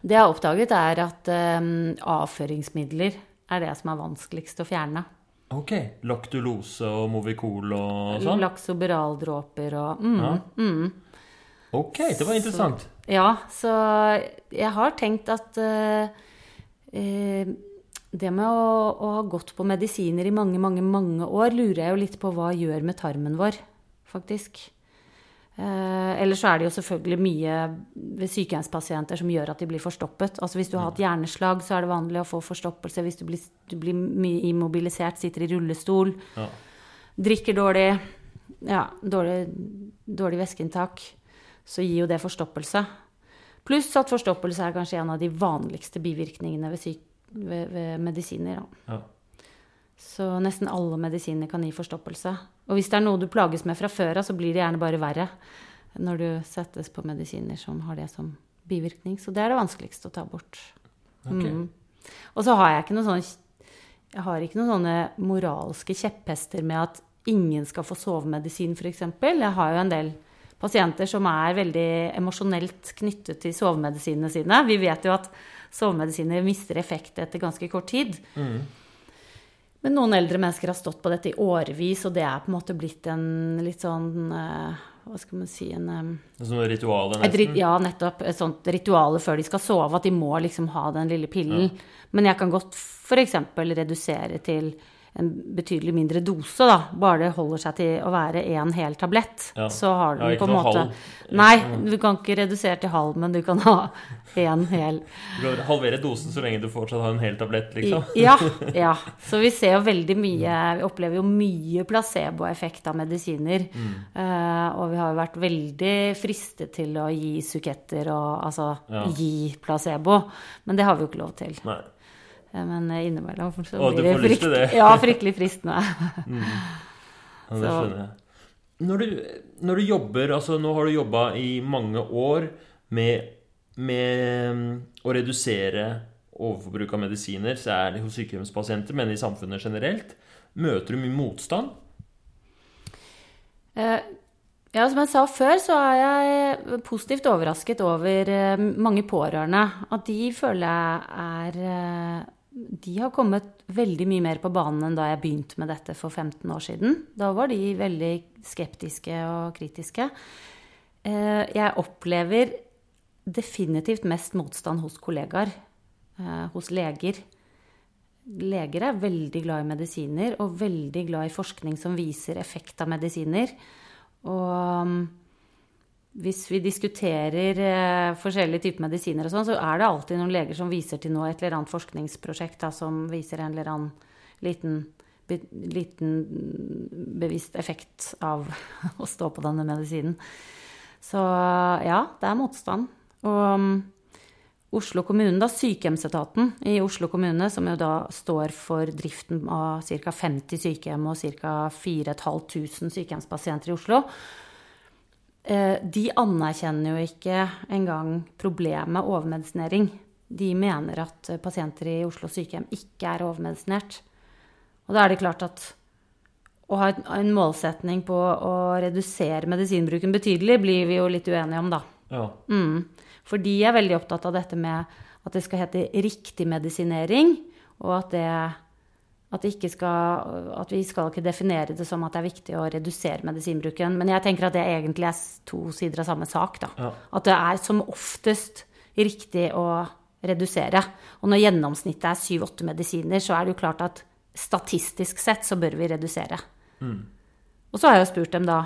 Det jeg har oppdaget, er at eh, avføringsmidler er det som er vanskeligst å fjerne. Ok. Laktulose og Movicol og sånn? Laksoberaldråper og mm, Ja. mm. Ok, det var interessant. Ja, så jeg har tenkt at eh, eh, det med å, å ha gått på medisiner i mange, mange, mange år, lurer jeg jo litt på hva gjør med tarmen vår, faktisk. Eh, Eller så er det jo selvfølgelig mye ved sykehjemspasienter som gjør at de blir forstoppet. Altså Hvis du har hatt hjerneslag, så er det vanlig å få forstoppelse. Hvis du blir, du blir mye immobilisert, sitter i rullestol, Ja. drikker dårlig, ja, dårlig, dårlig væskeinntak, så gir jo det forstoppelse. Pluss at forstoppelse er kanskje en av de vanligste bivirkningene ved, syk, ved, ved medisiner. Ja. Så nesten alle medisiner kan gi forstoppelse. Og hvis det er noe du plages med fra før av, så blir det gjerne bare verre når du settes på medisiner som har det som bivirkning. Så det er det vanskeligste å ta bort. Okay. Mm. Og så har jeg ikke noen sånne jeg har ikke noen sånne moralske kjepphester med at ingen skal få sovemedisin, f.eks. Jeg har jo en del pasienter som er veldig emosjonelt knyttet til sovemedisinene sine. Vi vet jo at sovemedisiner mister effekt etter ganske kort tid. Mm. Men noen eldre mennesker har stått på dette i årevis, og det er på en måte blitt en litt sånn eh, Hva skal man si en, eh, er Sånn ritual, nesten. Ja, nettopp. Et sånt ritual før de skal sove, at de må liksom ha den lille pillen. Men jeg kan godt f.eks. redusere til en betydelig mindre dose, da. Bare det holder seg til å være én hel tablett. Ja. Så har du Ja, på en måte halv. Nei, du kan ikke redusere til halv, men du kan ha én hel. Du kan halvere dosen så lenge du fortsatt har en hel tablett, liksom. ja, <laughs> ja. Så vi ser jo veldig mye Vi opplever jo mye placeboeffekt av medisiner. Mm. Eh, og vi har jo vært veldig fristet til å gi suketter og altså gi placebo. Men det har vi jo ikke lov til. Nei. Eh, Men innimellom så Å, blir det, frykt, det. ja, fryktelig fristende. <laughs> Ja, det skjønner jeg. Når du, når du jobber altså Nå har du jobba i mange år med, med mm, å redusere overforbruk av medisiner, særlig hos sykehjemspasienter, men i samfunnet generelt. Møter du mye motstand? Eh, Ja, som jeg sa før, så er jeg positivt overrasket over eh, mange pårørende. At de føler jeg er eh, de har kommet veldig mye mer på banen enn da jeg begynte med dette for 15 år siden. Da var de veldig skeptiske og kritiske. Eh, jeg opplever definitivt mest motstand hos kollegaer, eh, hos leger. Leger er veldig glad i medisiner og veldig glad i forskning som viser effekt av medisiner. Og hvis vi diskuterer eh, forskjellige typer medisiner, og sånn, så er det alltid noen leger som viser til noe, et eller annet forskningsprosjekt da, som viser en eller annen liten, be, liten bevisst effekt av <laughs> å stå på denne medisinen. Så ja, det er motstand. Og um, Oslo kommune, da, Sykehjemsetaten i Oslo kommune, som jo da står for driften av ca. 50 sykehjem og ca. 4500 sykehjemspasienter i Oslo, de anerkjenner jo ikke engang problemet med overmedisinering. De mener at pasienter i Oslo sykehjem ikke er overmedisinert. Og da er det klart at å ha en målsetning på å redusere medisinbruken betydelig, blir vi jo litt uenige om, da. Ja. Mm. For de er veldig opptatt av dette med at det skal hete riktig medisinering, og at det at, skal, at, vi skal ikke definere det som at det er viktig å redusere medisinbruken. Men jeg tenker at det egentlig er to sider av samme sak. Ja. At det er som oftest riktig å redusere. Og når gjennomsnittet er syv-åtte medisiner, så er det jo klart at statistisk sett så bør vi redusere. Mm. Og så har jeg jo spurt dem da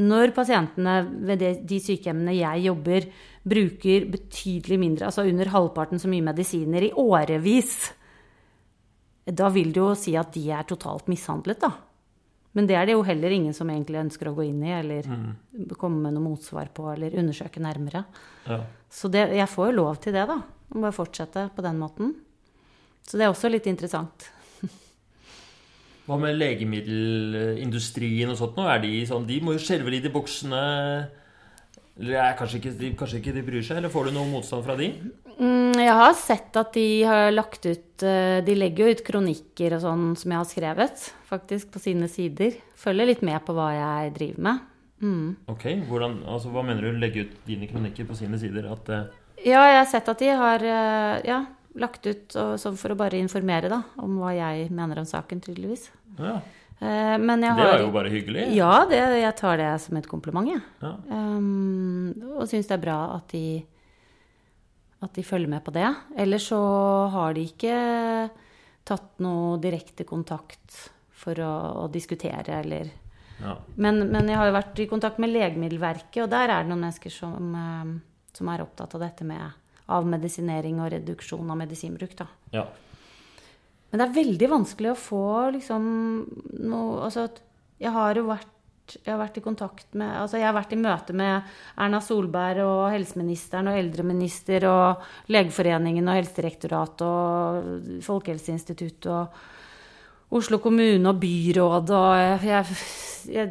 Når pasientene ved de sykehjemmene jeg jobber, bruker betydelig mindre, altså under halvparten så mye medisiner i årevis da vil det jo si at de er totalt mishandlet, da. Men det er det jo heller ingen som egentlig ønsker å gå inn i eller mm. komme med noe motsvar på eller undersøke nærmere. Ja. Så det, jeg får jo lov til det, da. Å bare fortsette på den måten. Så det er også litt interessant. <laughs> Hva med legemiddelindustrien og sånt nå? Er de sånn De må jo skjelve litt i buksene. Eller kanskje ikke, kanskje ikke de bryr seg? Eller får du noe motstand fra de? Jeg har sett at de har lagt ut eh, De legger jo ut kronikker og sånn som jeg har skrevet, faktisk, på sine sider. Følger litt med på hva jeg driver med. Mm. Ok, Hvordan, altså, Hva mener du legge ut dine kronikker på sine sider? At, uh... Ja, jeg har sett at de har uh, ja, lagt ut og, for å bare informere da, om hva jeg mener om saken, tydeligvis. Ja. Uh, men jeg har, det er jo bare hyggelig. Ja, det, jeg tar det som et kompliment. Ja. Um, og syns det er bra at de at de følger med på det. Eller så har de ikke tatt noe direkte kontakt for å, å diskutere, eller ja. men, men, jeg har jo vært i kontakt med Legemiddelverket, og der er det noen mennesker som, eh, som er opptatt av dette med avmedisinering og reduksjon av medisinbruk. Da. Ja. Men det er veldig vanskelig å få liksom noe Altså, jeg har jo vært jeg har vært i kontakt med Altså, jeg har vært i møte med Erna Solberg og helseministeren og eldreminister og Legeforeningen og Helsedirektoratet og Folkehelseinstituttet og Oslo kommune og byråd og jeg, jeg,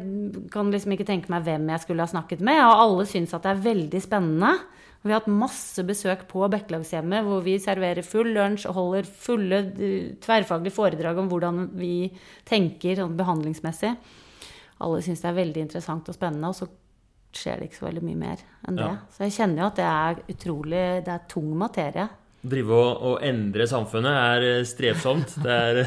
kan liksom ikke tenke meg hvem jeg skulle ha snakket med. Og alle syns at det er veldig spennende. Vi har hatt masse besøk på Bekkelagshjemmet hvor vi serverer full lunsj og holder fulle tverrfaglige foredrag om hvordan vi tenker sånn behandlingsmessig alle syns det er veldig interessant og spennende, og så skjer det ikke så veldig mye mer enn det. Ja. Så jeg kjenner jo at det er utrolig Det er tung materie. Drive og, og endre samfunnet er eh, strevsomt. Det, er,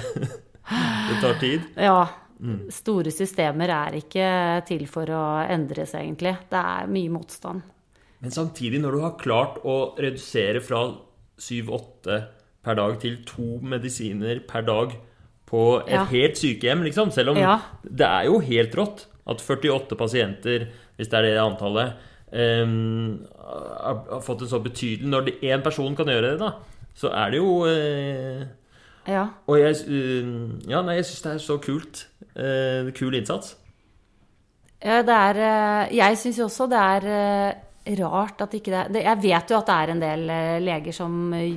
<laughs> det tar tid. Ja. Mm. Store systemer er ikke til for å endres, egentlig. Det er mye motstand. Men samtidig, når du har klart å redusere fra 7-8 per dag til to medisiner per dag på et ja. helt sykehjem, liksom. Selv om ja. det er jo helt rått at 48 pasienter, hvis det er det antallet, um, har fått en så betydelig Når én person kan gjøre det, da, så er det jo uh, Ja. Og jeg, uh, ja, nei, jeg syns det er så kult. Uh, kul innsats. Ja, det er Jeg syns jo også det er rart at ikke det Jeg vet jo at det er en del eh, leger som eh,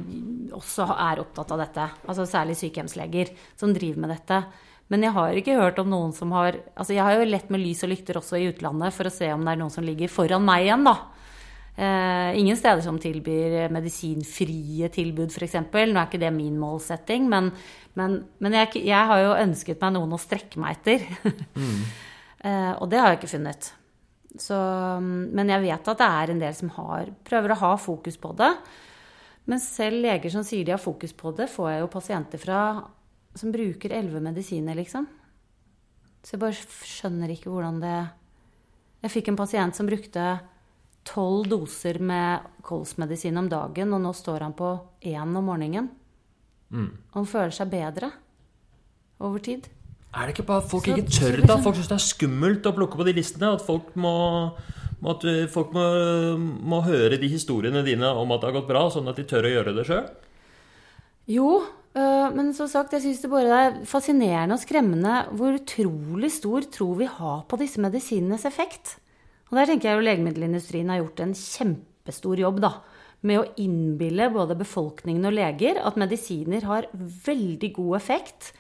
også er opptatt av dette. Altså særlig sykehjemsleger som driver med dette. Men jeg har ikke hørt om noen som har Altså jeg har jo lett med lys og lykter også i utlandet for å se om det er noen som ligger foran meg igjen, da. Eh, ingen steder som tilbyr medisinfrie tilbud, f.eks. Nå er ikke det min målsetting, men, men, men jeg, jeg, har jo ønsket meg noen å strekke meg etter. <laughs> mm. eh, og det har jeg ikke funnet. Så, men jeg vet at det er en del som har, prøver å ha fokus på det. Men selv leger som sier de har fokus på det, får jeg jo pasienter fra som bruker elleve medisiner, liksom. Så jeg bare skjønner ikke hvordan det Jeg fikk en pasient som brukte tolv doser med kolsmedisin om dagen, og nå står han på én om morgenen. Mm. Og han føler seg bedre over tid. Er det ikke bare at folk Så- ikke tør liksom- da? Folk syns det er skummelt å plukke på de listene. At folk må, må at uh, folk må, må høre de historiene dine om at det har gått bra, sånn at de tør å gjøre det sjøl. Jo, øh, men som sagt, jeg syns det bare er fascinerende og skremmende hvor utrolig stor tro vi har på disse medisinenes effekt. Og der tenker jeg jo legemiddelindustrien har gjort en kjempestor jobb, da. Med å innbille både befolkningen og leger at medisiner har veldig god effekt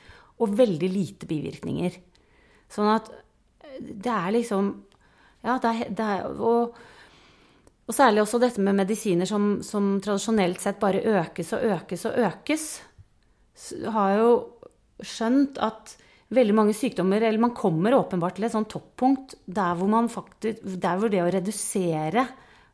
og veldig lite bivirkninger. Sånn at øh, det er liksom Ja, det er, det er og, og særlig også dette med medisiner som, som tradisjonelt sett bare økes og økes og økes. Har jo skjønt at veldig mange sykdommer Eller man kommer åpenbart til et sånt toppunkt der hvor, faktisk, der hvor det å redusere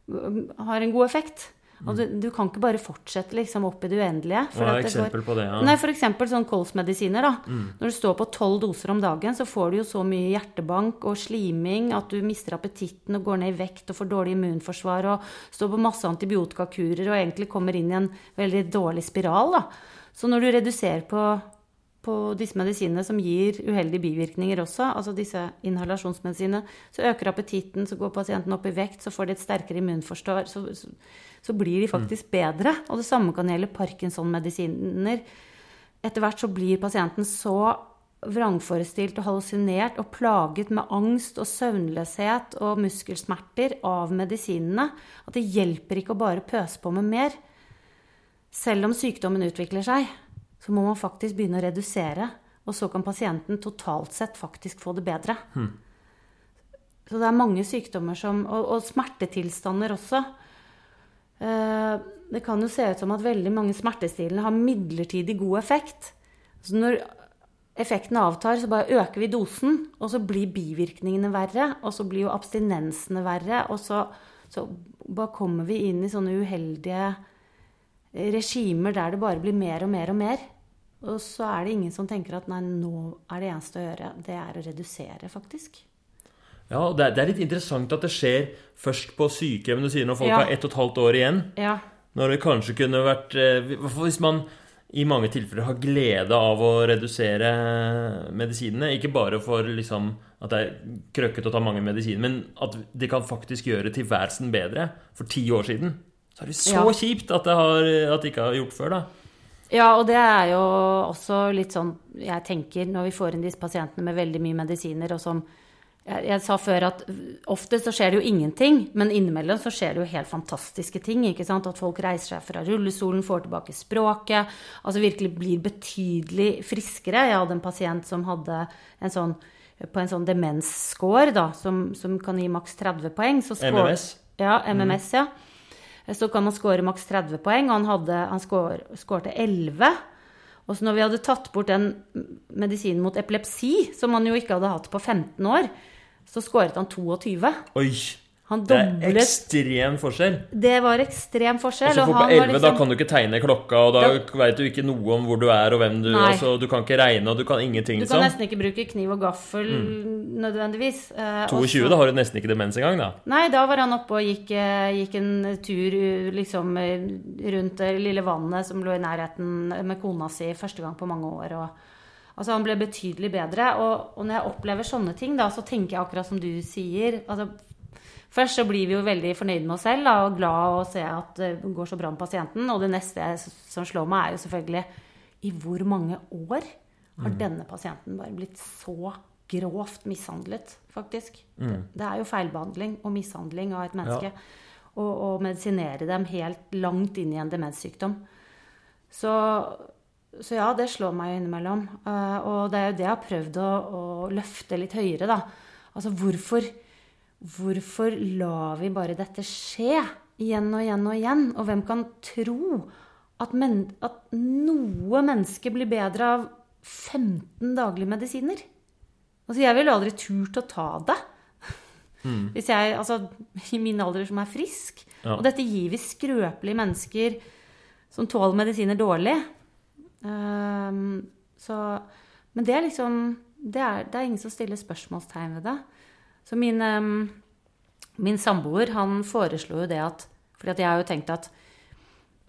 har en god effekt. Og du, du kan ikke bare fortsette liksom opp i det uendelige. Hva er et eksempel på det? Ja. Nei, f.eks. sånn kolsmedisiner. da. Når du står på tolv doser om dagen, så får du jo så mye hjertebank og sliming at du mister appetitten og går ned i vekt og får dårlig immunforsvar og står på masse antibiotikakurer og egentlig kommer inn i en veldig dårlig spiral. da. Så når du reduserer på, på disse medisinene som gir uheldige bivirkninger også, altså disse inhalasjonsmedisinene, så øker appetitten, så går pasienten opp i vekt, så får de et sterkere immunforsvar, så, så, så blir de faktisk bedre. Og det samme kan gjelde Parkinson-medisiner. Etter hvert så blir pasienten så vrangforestilt og hallusinert og plaget med angst og søvnløshet og muskelsmerter av medisinene at det hjelper ikke å bare pøse på med mer. Selv om sykdommen utvikler seg, så må man faktisk begynne å redusere. Og så kan pasienten totalt sett faktisk få det bedre. Så det er mange sykdommer som Og, og smertetilstander også. Eh, Det kan jo se ut som at veldig mange smertestillende har midlertidig god effekt. Så når effekten avtar, så bare øker vi dosen, og så blir bivirkningene verre. Og så blir jo abstinensene verre, og så, så bare kommer vi inn i sånne uheldige regimer der det bare blir mer og mer og mer. Og så er det ingen som tenker at nei, nå er det eneste å gjøre, det er å redusere, faktisk. Ja, og det er, det er litt interessant at det skjer først på sykehjemmene sier når folk Ja. har ett og et halvt år igjen. Ja. Når det kanskje kunne vært eh, Hvis man i mange tilfeller har glede av å redusere medisinene. Ikke bare for liksom at det er krøkkete å ta mange medisiner, men at det kan faktisk gjøre tilværelsen bedre. For ti år siden så er det så Ja. kjipt at det, har, at det ikke har gjort før, da. Ja, og det er jo også litt sånn jeg tenker når vi får inn disse pasientene med veldig mye medisiner, og som jeg, jeg sa før at ofte så skjer det jo ingenting, men innimellom så skjer det jo helt fantastiske ting. ikke sant? At folk reiser seg fra rullestolen, får tilbake språket, altså virkelig blir betydelig friskere. Jeg hadde en pasient som hadde en sånn på en sånn demensscore, da, som, som kan gi maks 30 poeng. Så score- MMS. Ja, MMS, ja. Så kan man score maks 30 poeng, og han, hadde, han score, scorte 11. Og så når vi hadde tatt bort den medisinen mot epilepsi, som han jo ikke hadde hatt på 15 år, så skåret han 22. Oi! Han Det er ekstrem forskjell. Det var ekstrem forskjell. Altså for på han var 11 da liksom- kan du ikke tegne klokka, og da veit du ikke noe om hvor du er og hvem du er. altså, Du kan ikke regne, og du kan ingenting, Du kan sånn. nesten ikke bruke kniv og gaffel nødvendigvis. Eh, 22, så- da har du nesten ikke demens engang, da. Nei, da var han oppe og gikk, eh, gikk en tur eh, liksom eh, rundt det lille vannet som lå i nærheten med kona si første gang på mange år. Og, altså han ble betydelig bedre. Og, og når jeg opplever sånne ting, da, så tenker jeg akkurat som du sier. altså Først så blir vi jo veldig fornøyd med oss selv da, og glad å se at det går så bra med pasienten. Og det neste som slår meg, er jo selvfølgelig i hvor mange år har denne pasienten bare blitt så grovt mishandlet, faktisk? Det, det er jo feilbehandling og mishandling av et menneske. Og, og medisinere dem helt langt inn i en demenssykdom. Så, så ja, det slår meg innimellom. Eh, og det er jo det jeg har prøvd å, å løfte litt høyere, da. Altså hvorfor Hvorfor lar vi bare dette skje igjen og igjen og igjen? Og hvem kan tro at, men, at noe menneske blir bedre av 15 daglige medisiner? Altså, jeg ville aldri turt å ta det. Hvis jeg, altså, I min alder som er frisk. Ja. Og dette gir vi skrøpelige mennesker som tåler medisiner dårlig. Um, så, men det er liksom det er, det er, ingen som stiller spørsmålstegn ved det. Så min, um, min samboer han foreslo jo det at fordi jeg har jo tenkt at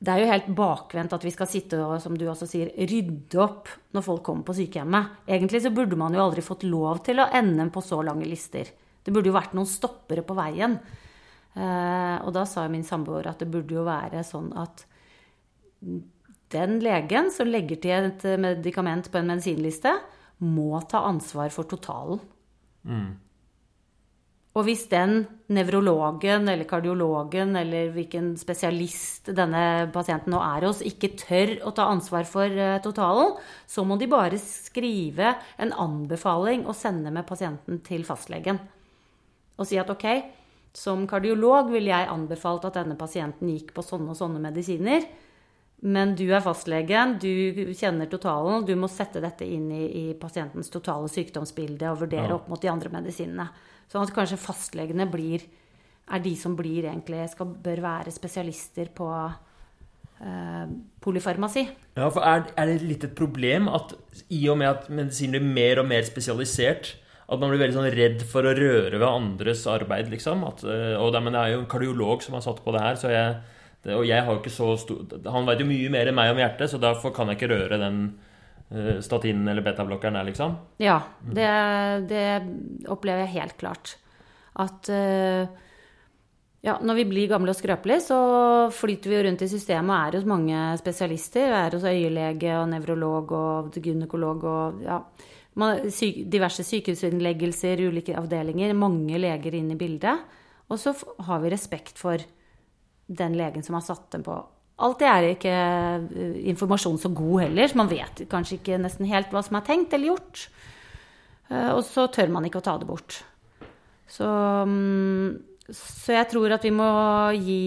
det er jo helt bakvendt at vi skal sitte og som du også sier, rydde opp når folk kommer på sykehjemmet. Egentlig så burde man jo aldri fått lov til å ende på så lange lister. Det burde jo vært noen stoppere på veien. Uh, og da sa min samboer at det burde jo være sånn at den legen som legger til et medikament på en medisinliste, må ta ansvar for totalen. Mm. Og hvis den nevrologen eller kardiologen eller hvilken spesialist denne pasienten nå er hos, ikke tør å ta ansvar for eh, totalen, så må de bare skrive en anbefaling og sende med pasienten til fastlegen. Og si at ok, som kardiolog ville jeg anbefalt at denne pasienten gikk på sånne og sånne medisiner. Men du er fastlegen, du kjenner totalen, og du må sette dette inn i, i pasientens totale sykdomsbilde og vurdere ja. opp mot de andre medisinene. Sånn at kanskje fastlegene blir, er de som blir egentlig skal, bør være spesialister på eh, polyfarmasi. Ja, for er, er, det litt et problem at i og med at medisin blir mer og mer spesialisert, at man blir veldig sånn redd for å røre ved andres arbeid, liksom? At, eh, og det, men det er jo en kardiolog som har satt på det her, så jeg det, og jeg har jo ikke så stor Han vet jo mye mer enn meg om hjertet, så derfor kan jeg ikke røre den uh, statinen eller betablokkeren der, liksom. Ja, det, det, opplever jeg helt klart. At uh, ja, når vi blir gamle og skrøpelige, så flyter vi rundt i systemet og er hos mange spesialister. Vi er hos øyelege og nevrolog og gynekolog og ja, diverse sykehusinnleggelser, ulike avdelinger. Mange leger inn i bildet. Og så har vi respekt for den legen som har satt dem på. Alltid er ikke eh, informasjon så god heller, så man vet kanskje ikke nesten helt hva som er tenkt eller gjort. Eh, og så tør man ikke å ta det bort. Så, mm, så jeg tror at vi må gi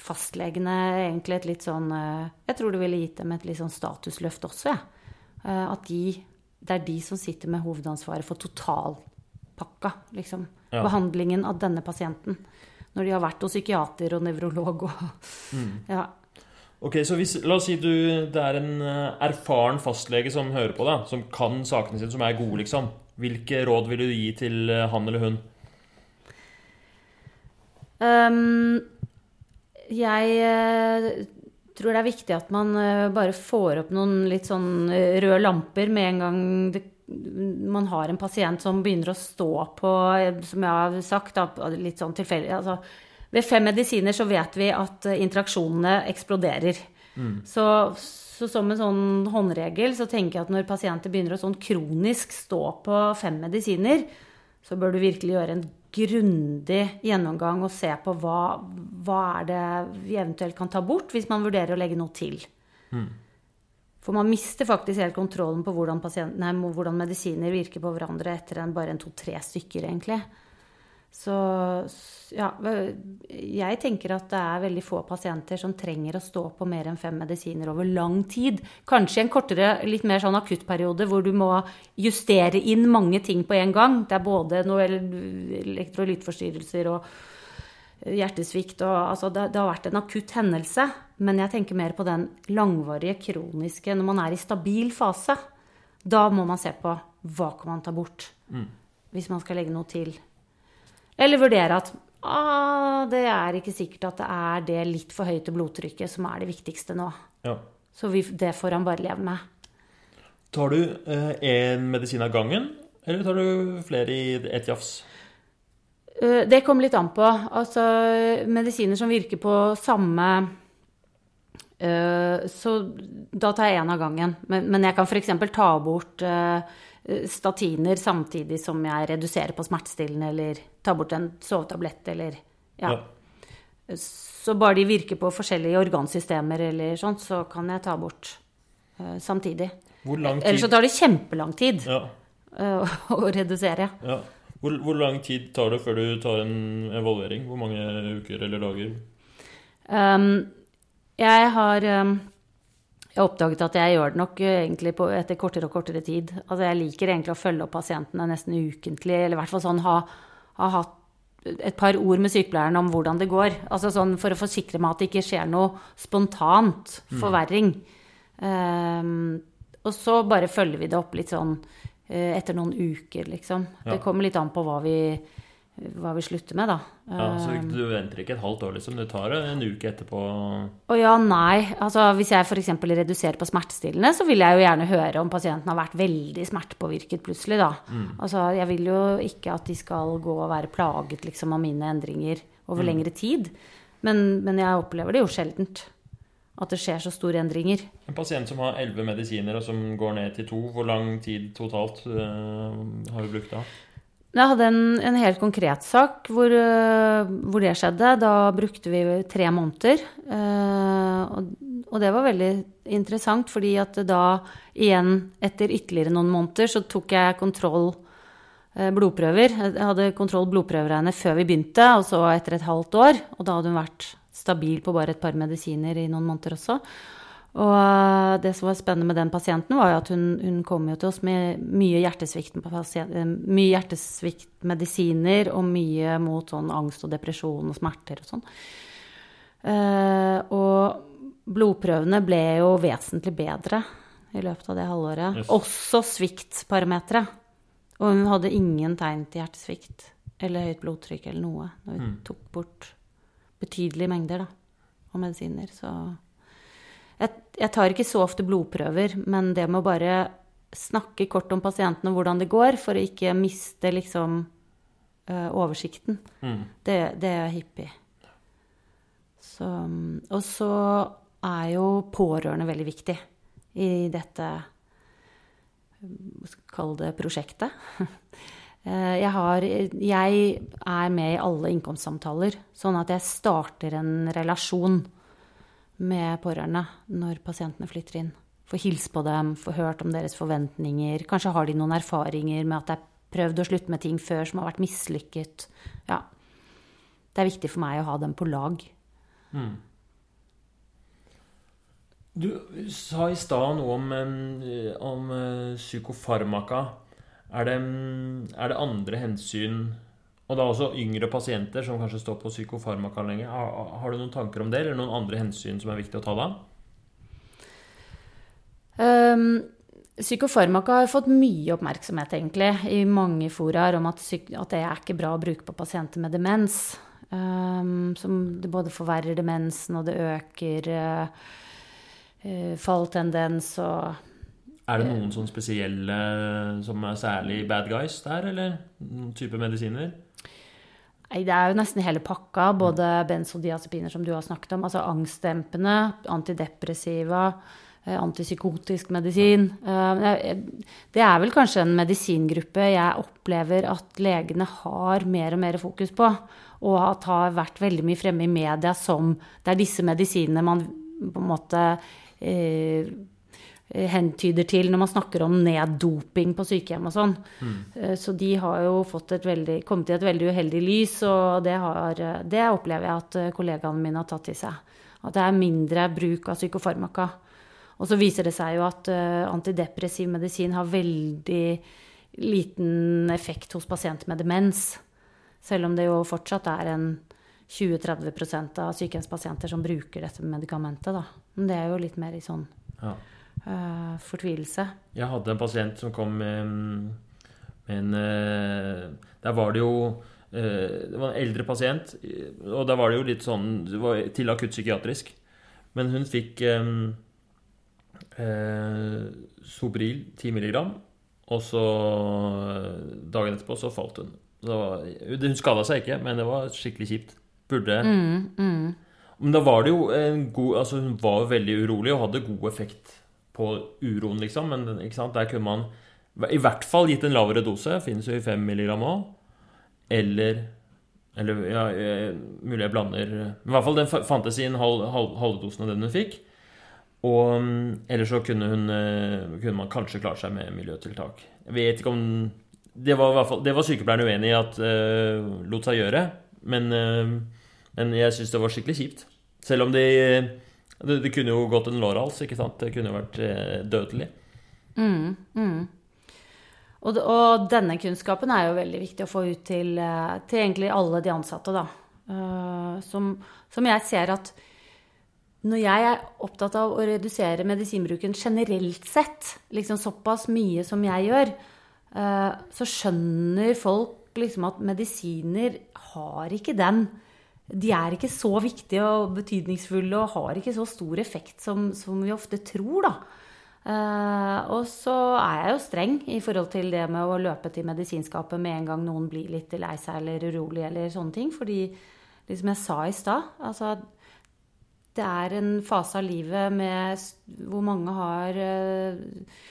fastlegene egentlig et litt sånn eh, Jeg tror det ville gitt dem et litt sånn statusløft også, jeg. Ja. At de, det er de som sitter med hovedansvaret for totalpakka, liksom. Ja. Behandlingen av denne pasienten når de har vært hos psykiater og nevrolog og mm. ja. Ok, så hvis, La oss si du, det er en eh, erfaren fastlege som hører på deg, som kan sakene sine, som er gode, liksom. Hvilke råd vil du gi til eh, han eller hun? Um, jeg uh, tror det er viktig at man bare får opp noen litt sånn røde lamper med en gang det man har en pasient som begynner å stå på, som jeg har sagt, litt sånn tilfeldig altså, Ved fem medisiner så vet vi at interaksjonene eksploderer. Mm. Så, så, som en sånn håndregel så tenker jeg at når pasienter begynner å sånn kronisk stå på fem medisiner, så bør du virkelig gjøre en grundig gjennomgang og se på hva, hva er det vi eventuelt kan ta bort, hvis man vurderer å legge noe til. Mm. For man mister faktisk helt kontrollen på hvordan, nei, hvordan medisiner virker på hverandre etter en, bare en to-tre stykker, egentlig. Så ja, jeg tenker at det er veldig få pasienter som trenger å stå på mer enn fem medisiner over lang tid. Kanskje en kortere, litt mer sånn akuttperiode hvor du må justere inn mange ting på en gang. Det er både noe elektrolyttforstyrrelser og hjertesvikt og altså det, det, har vært en akutt hendelse. Men jeg tenker mer på den langvarige, kroniske Når man er i stabil fase. Da må man se på hva kan man ta bort mm. hvis man skal legge noe til. Eller vurdere at ah, det er ikke sikkert at det er det litt for høyte blodtrykket som er det viktigste nå. Ja. Så vi, det får han bare leve med. Tar du én eh, medisin av gangen, eller tar du flere i ett jafs? Eh, det kommer litt an på. Altså medisiner som virker på samme uh, Så da tar jeg én av gangen. Men, jeg kan f.eks. ta bort uh, statiner samtidig som jeg reduserer på smertestillende, eller ta bort en sovetablett, eller ja. ja. Så bare de virker på forskjellige organsystemer eller sånt, så kan jeg ta bort samtidig. Hvor lang tid? Ellers så tar det kjempelang tid ja. <laughs> å redusere. Ja. Hvor, hvor, lang tid tar det før du tar en evaluering? Hvor mange uker eller dager? Um, jeg har um, jeg har oppdaget at jeg gjør det nok uh, egentlig på, etter kortere og kortere tid. Altså jeg liker egentlig å følge opp pasientene nesten ukentlig, eller i hvert fall sånn ha, ha hatt et par ord med sykepleieren om hvordan det går. Altså sånn for å forsikre meg at det ikke skjer noe spontant forverring. Um, og så bare følger vi det opp litt sånn etter noen uker, liksom. Ja. Det kommer litt an på hva vi, hva vi slutter med, da. Ja, så Um, du venter ikke et halvt år, liksom? Du tar det en uke etterpå? Å ja, nei. Altså, hvis jeg f.eks. reduserer på smertestillende, så vil jeg jo gjerne høre om pasienten har vært veldig smertepåvirket plutselig, da. Altså, jeg vil jo ikke at de skal gå og være plaget liksom, av mine endringer over lengre tid. Men, men jeg opplever det jo sjeldent. At det skjer så store endringer. En pasient som har elleve medisiner, og som går ned til to, hvor lang tid totalt øh, har du brukt da? Jeg hadde en, en helt konkret sak hvor, øh, hvor det skjedde. Da brukte vi tre måneder. Eh, og, og det var veldig interessant, fordi at da igjen, etter ytterligere noen måneder, så tok jeg kontroll blodprøver. Jeg hadde kontroll blodprøver henne før vi begynte, og så etter et halvt år. Og da hadde hun vært stabil på bare et par medisiner i noen måneder også. Og eh, det som var spennende med den pasienten, var jo at hun, hun kom jo til oss med mye hjertesvikt, mye hjertesviktmedisiner og mye mot sånn angst og depresjon og smerter og sånn. Eh, og blodprøvene ble jo vesentlig bedre i løpet av det halvåret. Yes. Også sviktparameteret. Og hun hadde ingen tegn til hjertesvikt eller høyt blodtrykk eller noe når vi Mm. tok bort betydelige mengder da, av medisiner. Så jeg, jeg tar ikke så ofte blodprøver, men det med å bare snakke kort om pasienten og hvordan det går, for å ikke miste liksom eh, oversikten, Mm. det, det er hyppig. Så, og så er jo pårørende veldig viktig i dette kalle det prosjektet. <laughs> Eh, Jeg, har, jeg er med i alle innkomstsamtaler, sånn at jeg starter en relasjon med pårørende når pasientene flytter inn. Få hilse på dem, få hørt om deres forventninger. Kanskje har de noen erfaringer med at det er prøvd å slutte med ting før som har vært mislykket. Ja. Det er viktig for meg å ha dem på lag. Mm. Du sa i stad noe om, eh, om eh, psykofarmaka. Er det, mm, er det andre hensyn Og da også yngre pasienter som kanskje står på psykofarmaka lenge. Har, har du noen tanker om det, eller noen andre hensyn som er viktig å ta da? Um, psykofarmaka har fått mye oppmerksomhet, egentlig, i mange foraer om at, at det er ikke bra å bruke på pasienter med demens. Um, som det både forverrer demensen, og det øker uh, falltendens og Er det noen sånn spesielle som er særlig bad guys der, eller noen type medisiner? Nei, det er jo nesten hele pakka. Både benzodiazepiner, som du har snakket om, altså angstdempende, antidepressiva, eh, antipsykotisk medisin. Eh, Det er vel kanskje en medisingruppe jeg opplever at legene har mer og mer fokus på, og at har vært veldig mye fremme i media som det er disse medisinene man på en måte eh, hentyder til når man snakker om neddoping på sykehjem og sånn. Mm. Så de har jo fått et veldig, kommet i et veldig uheldig lys, og det, har, det opplever jeg at eh, kollegaene mine har tatt til seg. At det er mindre bruk av psykofarmaka. Og så viser det seg jo at eh, antidepressiv medisin har veldig liten effekt hos pasienter med demens. Selv om det jo fortsatt er en 20-30% av sykehjemspasienter som bruker dette medikamentet. Da. Men det er jo litt mer i sånn Ja. Eh, fortvilelse. Jeg hadde en pasient som kom med, med en uh, Der var det jo eh, Det var en eldre pasient, og da var det jo litt sånn Det var til akuttpsykiatrisk. Men hun fikk eh, eh, Sobril 10 milligram, og så dagen etterpå så falt hun. Så var, hun skada seg ikke, men det var skikkelig kjipt. Burde Mm, mm. Men da var det jo en god Altså, hun var veldig urolig og hadde god effekt på uroen, liksom. Men ikke sant? der kunne man i hvert fall gitt en lavere dose. Finnes jo i 5 milligram òg. Eller Eller ja, eh, mulig jeg blander i hvert fall den fantes i en halv, halv, halvdosen av den hun fikk. Og mm, ellers så kunne, hun, eh, kunne man kanskje klare seg med miljøtiltak. Jeg vet ikke om Det var, fall, det var sykepleieren uenig i at uh, lot seg gjøre. Men, uh, men jeg syns det var skikkelig kjipt. Selv om det, det, det kunne jo gått en lårhals, ikke sant? Det kunne jo vært eh, dødelig. Mm, mm. Og, og, denne kunnskapen er jo veldig viktig å få ut til, eh, til egentlig alle de ansatte, da. Uh, som, som, jeg ser at når jeg er opptatt av å redusere medisinbruken generelt sett, liksom såpass mye som jeg gjør, uh, så skjønner folk liksom at medisiner har ikke den De er ikke så viktige og betydningsfulle og har ikke så stor effekt som, som vi ofte tror, da. Uh, og så er jeg jo streng i forhold til det med å løpe til medisinskapet med en gang noen blir litt lei seg eller urolig eller sånne ting. Fordi, liksom jeg sa i stad, altså det er en fase av livet med, hvor mange har uh,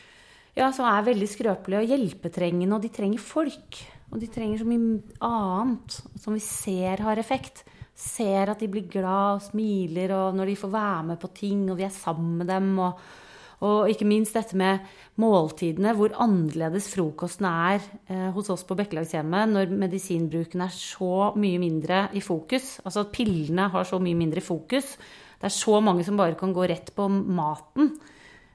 Ja, som er veldig skrøpelige og hjelpetrengende, og de trenger folk. Og de trenger så mye annet som vi ser har effekt. Ser at de blir glad og smiler, og når de får være med på ting, og vi er sammen med dem. og og ikke minst dette med måltidene, hvor annerledes frokosten er eh, hos oss på Bekkelagshjemmet når medisinbruken er så mye mindre i fokus. Altså at pillene har så mye mindre fokus. Det er så mange som bare kan gå rett på maten.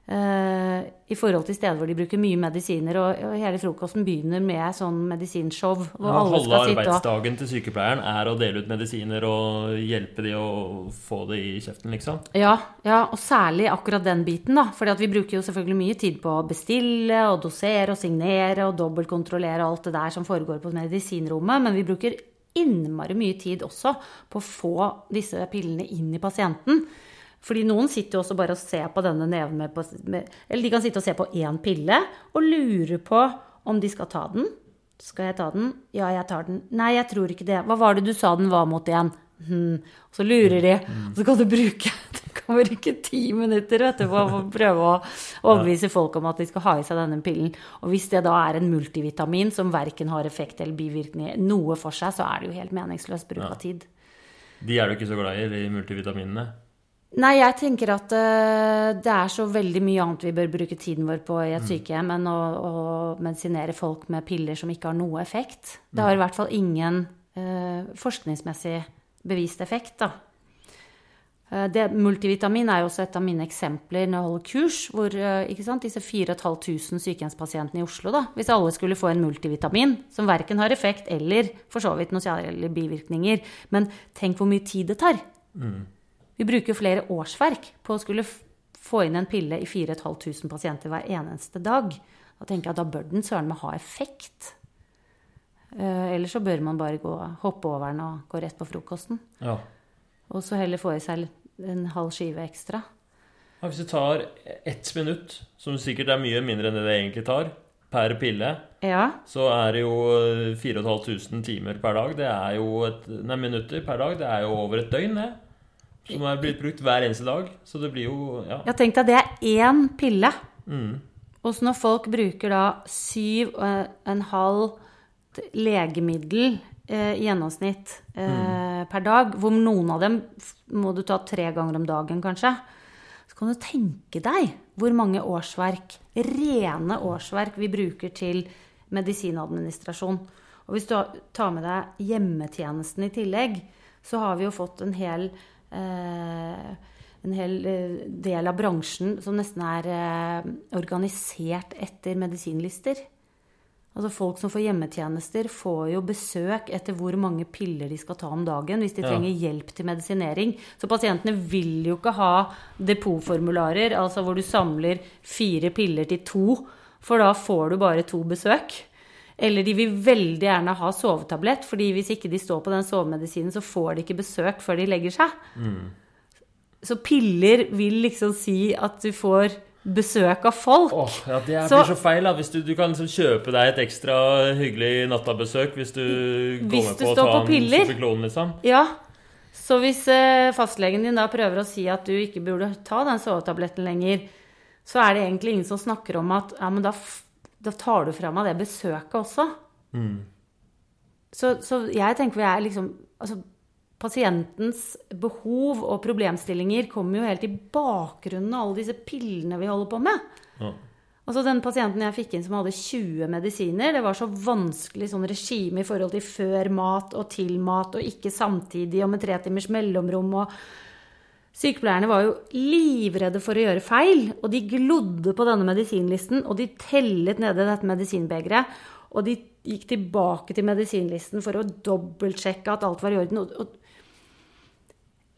Uh, i forhold til steder hvor de bruker mye medisiner. Og, og hele frokosten begynner med sånn medisinshow. Hvor ja, alle skal halve arbeidsdagen til sykepleieren er å dele ut medisiner og hjelpe de å få det i kjeften, liksom? Ja, ja og særlig akkurat den biten, da. For vi bruker jo selvfølgelig mye tid på å bestille og dosere og signere og dobbeltkontrollere alt det der som foregår på medisinrommet. Men vi bruker innmari mye tid også på å få disse pillene inn i pasienten. Fordi noen sitter jo også bare og ser på denne neven med, med Eller de kan sitte og se på én pille og lure på om de skal ta den. Skal jeg ta den? Ja, jeg tar den. Nei, jeg tror ikke det. Hva var det du sa den var mot igjen? Hmm. Så lurer de, og så kan du bruke <laughs> det kommer ikke ti minutter vet du, på å prøve å overbevise folk om at de skal ha i seg denne pillen. Og hvis det da er en multivitamin som verken har effekt eller bivirkninger, noe for seg, så er det jo helt meningsløs bruk av tid. De er du ikke så glad i, de multivitaminene? Nei, jeg tenker at uh, det er så veldig mye annet vi bør bruke tiden vår på i et mm. sykehjem enn å, å, medisinere folk med piller som ikke har noe effekt. Det har i hvert fall ingen uh, forskningsmessig bevist effekt, da. Uh, det, multivitamin er jo også et av mine eksempler når jeg holder kurs. Hvor sant, disse 4500 sykehjemspasientene i Oslo, da, hvis alle skulle få en multivitamin som verken har effekt eller for så vidt noen særlige bivirkninger Men tenk hvor mye tid det tar. Mm. Vi bruker flere årsverk på å skulle få inn en pille i 4500 pasienter hver eneste dag. Da tenker jeg at da bør den søren meg ha effekt. Uh, Eller så bør man bare gå, hoppe over den og gå rett på frokosten. Ja. Og så heller få i seg en halv skive ekstra. Ja, hvis du tar ett minutt, som sikkert er mye mindre enn det det egentlig tar, per pille, ja. så er det jo 4500 timer per dag. Det er jo et, nei, minutter per dag. Det er jo over et døgn, det. Som er blitt brukt hver eneste dag. Så det blir jo ja. Jeg tenkte at det er én pille. Mm. Og så når folk bruker da syv og eh, en halv legemiddel eh, i gjennomsnitt eh, mm. per dag, hvor noen av dem må du ta tre ganger om dagen, kanskje, så kan du tenke deg hvor mange årsverk, rene årsverk, vi bruker til medisinadministrasjon. Og hvis du tar med deg hjemmetjenesten i tillegg, så har vi jo fått en hel en hel eh, del av bransjen som nesten er eh, organisert etter medisinlister. Altså Folk som får hjemmetjenester, får jo besøk etter hvor mange piller de skal ta om dagen hvis de ja. trenger hjelp til medisinering. Så pasientene vil jo ikke ha depotformularer, altså hvor du samler fire piller til to, for da får du bare to besøk. Eller de vil veldig gjerne ha sovetablett, fordi hvis ikke de står på den sovemedisinen, så får de ikke besøk før de legger seg. Mm. Så piller vil liksom si at du får besøk av folk. Oh, ja, Det så, blir så feil. da. Hvis du, du kan liksom kjøpe deg et ekstra hyggelig nattabesøk hvis du går med på å ta på en Superklon, liksom. Ja. Så hvis eh, fastlegen din da prøver å si at du ikke burde ta den sovetabletten lenger, så er det egentlig ingen som snakker om at ja, men da da tar du fra meg det besøket også. Mm. Så, så, jeg tenker jeg liksom altså, Pasientens behov og problemstillinger kommer jo helt i bakgrunnen av alle disse pillene vi holder på med. Ja. Altså Den pasienten jeg fikk inn som hadde 20 medisiner, det var så vanskelig sånn regime i forhold til før mat og til mat og ikke samtidig og med tre timers mellomrom. og Sykepleierne var jo livredde for å gjøre feil, og de glodde på denne medisinlisten, og de tellet nede dette medisinbegeret, og de gikk tilbake til medisinlisten for å dobbeltsjekke at alt var i orden. Og,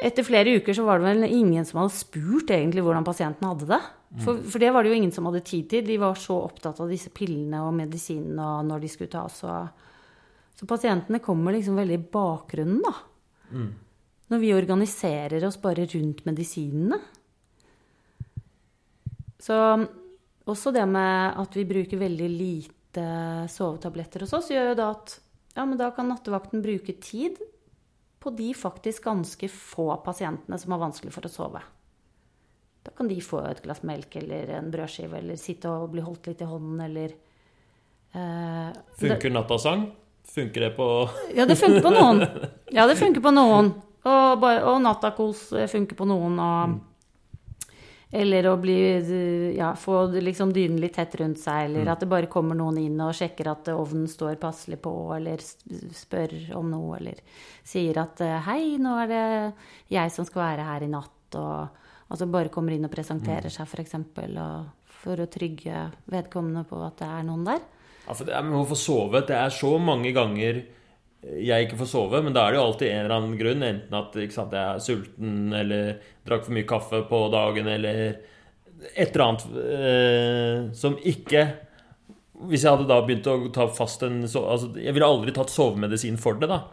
etter flere uker så var det vel ingen som hadde spurt egentlig hvordan pasienten hadde det. For, for, det var det jo ingen som hadde tid til. De var så opptatt av disse pillene og medisinene og når de skulle tas. Så, så pasientene kommer liksom veldig i bakgrunnen, da. Mm. Når vi organiserer oss bare rundt medisinene. Så også det med at vi bruker veldig lite sovetabletter hos oss, gjør jo da at ja, men da kan nattevakten bruke tid på de faktisk ganske få pasientene som har vanskelig for å sove. Da kan de få et glass melk eller en brødskive eller sitte og bli holdt litt i hånden eller eh, Funker nattasang? Funker det på Ja, det funker på noen. Ja, det funker på noen. Og, og nattakos funker på noen. Og, eller å bli Ja, få liksom dynen litt tett rundt seg, eller mm. at det bare kommer noen inn og sjekker at ovnen står passelig på, eller spør om noe, eller sier at 'hei, nå er det jeg som skal være her i natt', og altså bare kommer inn og presenterer mm. seg, f.eks., for å trygge vedkommende på at det er noen der. Ja, for det er med å få sove. Det er så mange ganger jeg ikke får sove, men da er det jo alltid en eller annen grunn. Enten at sant, jeg er sulten, eller drakk for mye kaffe på dagen, eller et eller annet eh, som ikke Hvis jeg hadde da begynt å ta fast en altså, Jeg ville aldri tatt sovemedisin for det, da.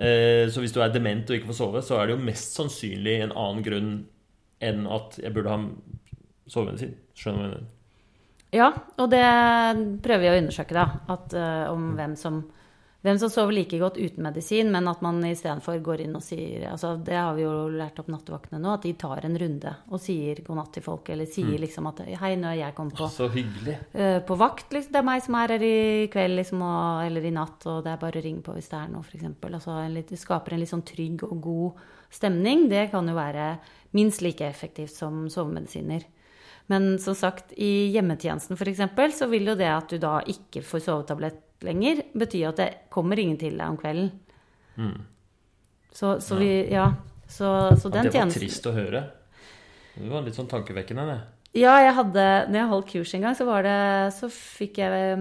Eh, så hvis du er dement og ikke får sove, så er det jo mest sannsynlig en annen grunn enn at jeg burde ha sovemedisin. Skjønner du hva jeg mener? Ja, og det prøver vi å undersøke, da. At, uh, om hvem som hvem som sover like godt uten medisin, men at man istedenfor går inn og sier altså Det har vi jo lært opp nattevaktene nå, at de tar en runde og sier god natt til folk. Eller sier mm. liksom at Hei, nå er jeg kommet på, så hyggelig. Uh, på vakt. Liksom. Det er meg som er her i kveld liksom, og, eller i natt, og det er bare å ringe på hvis det er noe, f.eks. Altså, det skaper en litt sånn trygg og god stemning. Det kan jo være minst like effektivt som sovemedisiner. Men som sagt, i hjemmetjenesten f.eks. så vil jo det at du da ikke får sovetablett lenger, betyr at det kommer ingen til deg om kvelden. Mm. Så, så, vi Ja. Så, så den tjenesten Det var trist å høre. Det var litt sånn tankevekkende, det. Ja, jeg hadde Når jeg holdt kurs en gang, så var det Så fikk jeg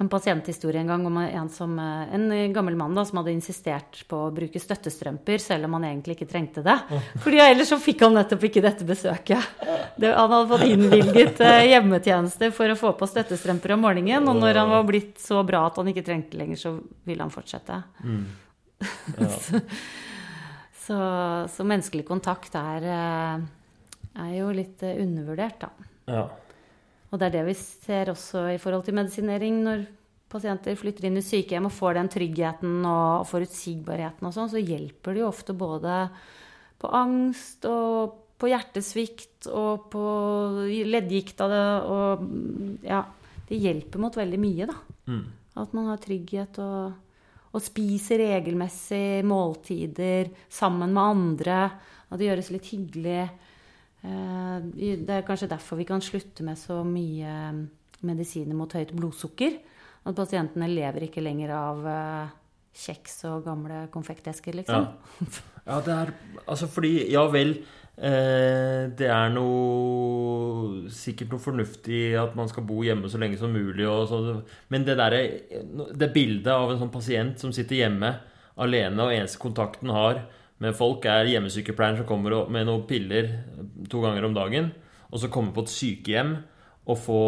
en pasienthistorie en gang om en, som, en gammel mann da, som hadde insistert på å bruke støttestrømper, selv om han egentlig ikke trengte det. Fordi ellers så fikk han nettopp ikke dette besøket. Det, han hadde fått innvilget eh, hjemmetjeneste for å få på støttestrømper om morgenen, og når han var blitt så bra at han ikke trengte lenger, så ville han fortsette. Mm. <laughs> Ja. så, så, så, menneskelig kontakt er, eh, er jo litt eh, undervurdert, da. Ja. Og det er det vi ser også i forhold til medisinering når pasienter flytter inn i sykehjem og får den tryggheten og forutsigbarheten og sånn, så hjelper det jo ofte både på angst og på hjertesvikt og på leddgikt av det og ja, det hjelper mot veldig mye, da. Mm. At man har trygghet og, og spiser regelmessig måltider sammen med andre. At det gjøres litt hyggelig. Eh, det er kanskje derfor vi kan slutte med så mye mm, medisiner mot høyt blodsukker. At pasientene lever ikke lenger av eh, kjeks og gamle konfektesker, liksom. Ja. ja, det er Altså fordi Ja vel. Eh, det er noe Sikkert noe fornuftig at man skal bo hjemme så lenge som mulig. Så, men det der, Det bildet av en sånn pasient som sitter hjemme alene, og eneste kontakten har men folk er hjemmesykepleieren som kommer med noen piller to ganger om dagen, og så komme på et sykehjem og få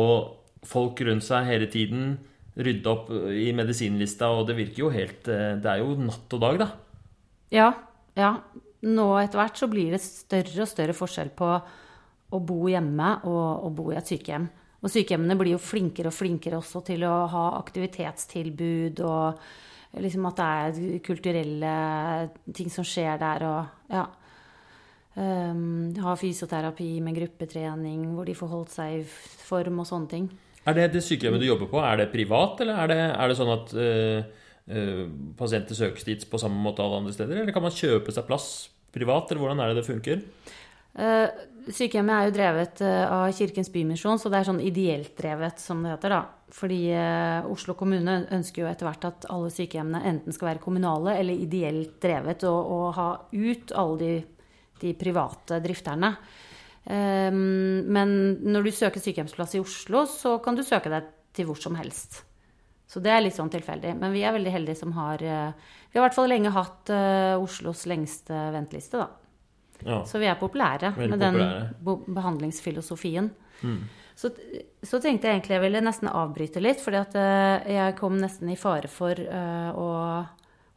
folk rundt seg hele tiden, rydde opp i medisinlista, og det virker jo helt eh, Det er jo natt og dag, da. Ja. Ja. Nå etter hvert så blir det større og større forskjell på å bo hjemme og å bo i et sykehjem. Og sykehjemmene blir jo flinkere og flinkere også til å ha aktivitetstilbud og liksom at det er kulturelle ting som skjer der, og ja. Um, ha fysioterapi med gruppetrening hvor de får holdt seg i form og sånne ting. Er det det sykehjemmet du jobber på, er det privat, eller er det, er det sånn at uh, uh, pasienter søkes dit på samme måte alle andre steder, eller kan man kjøpe seg plass privat, eller hvordan er det det funker? Uh, sykehjemmet er jo drevet av Kirkens Bymisjon, så det er sånn ideelt drevet, som det heter, da. Fordi eh, Oslo kommune ønsker jo etter hvert at alle sykehjemmene enten skal være kommunale eller ideelt drevet, og, og ha ut alle de de private drifterne. Um, men når du søker sykehjemsplass i Oslo, så kan du søke deg til hvor som helst. Så det er litt sånn tilfeldig. Men vi er veldig heldige som har uh, Vi har i hvert fall lenge hatt uh, Oslos lengste venteliste, da. Ja. Så vi er populære Veldig med populære. den behandlingsfilosofien. Mm. Så, så tenkte jeg egentlig jeg ville nesten avbryte litt, fordi at eh, jeg kom nesten i fare for eh, å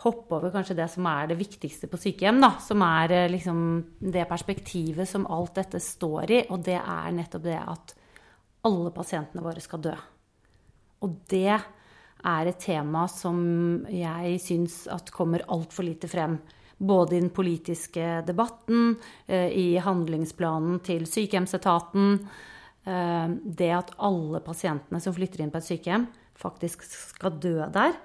hoppe over kanskje det som er det viktigste på sykehjem, da. Som er eh, liksom det perspektivet som alt dette står i, og det er nettopp det at alle pasientene våre skal dø. Og det er et tema som jeg syns at kommer altfor lite frem. Både i den politiske debatten, i handlingsplanen til sykehjemsetaten. Eh, Det at alle pasientene som flytter inn på et sykehjem, faktisk skal dø der.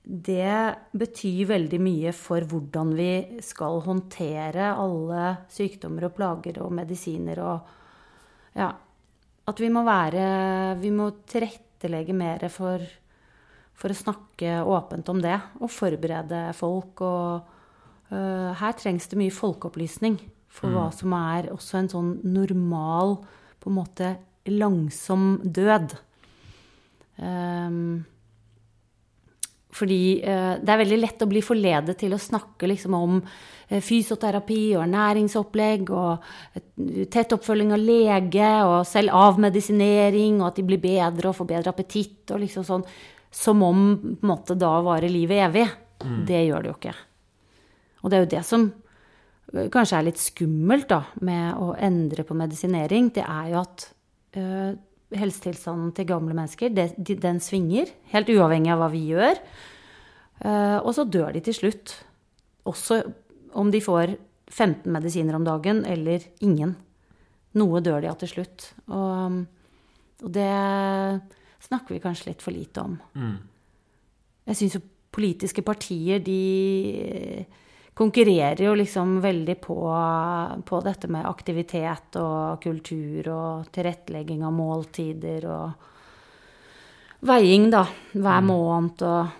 Det betyr veldig mye for hvordan vi skal håndtere alle sykdommer og plager og medisiner og Ja. At vi må være Vi må tilrettelegge mer for, for å snakke åpent om det. Og forberede folk. Og uh, her trengs det mye folkeopplysning for hva som er også en sånn normal, på en måte langsom død. Um, fordi uh, det er veldig lett å bli forledet til å snakke liksom om eh, fysioterapi og ernæringsopplegg og eh, tett oppfølging av lege og selv avmedisinering og at de blir bedre og får bedre appetitt og liksom sånn. Som om på en måte da varer livet evig. Det gjør det jo ikke. Og det er jo det som kanskje er litt skummelt da, med å endre på medisinering. Det er jo at øh, helsetilstanden til gamle mennesker, det, de, den svinger. Helt uavhengig av hva vi gjør. Uh, og så dør de til slutt. Også om de får 15 medisiner om dagen eller ingen. Noe dør de av til slutt. Og, og det snakker vi kanskje litt for lite om. Mm. Jeg syns jo politiske partier, de konkurrerer jo liksom veldig på, på dette med aktivitet og kultur og tilrettelegging av måltider og veiing, da, hver måned og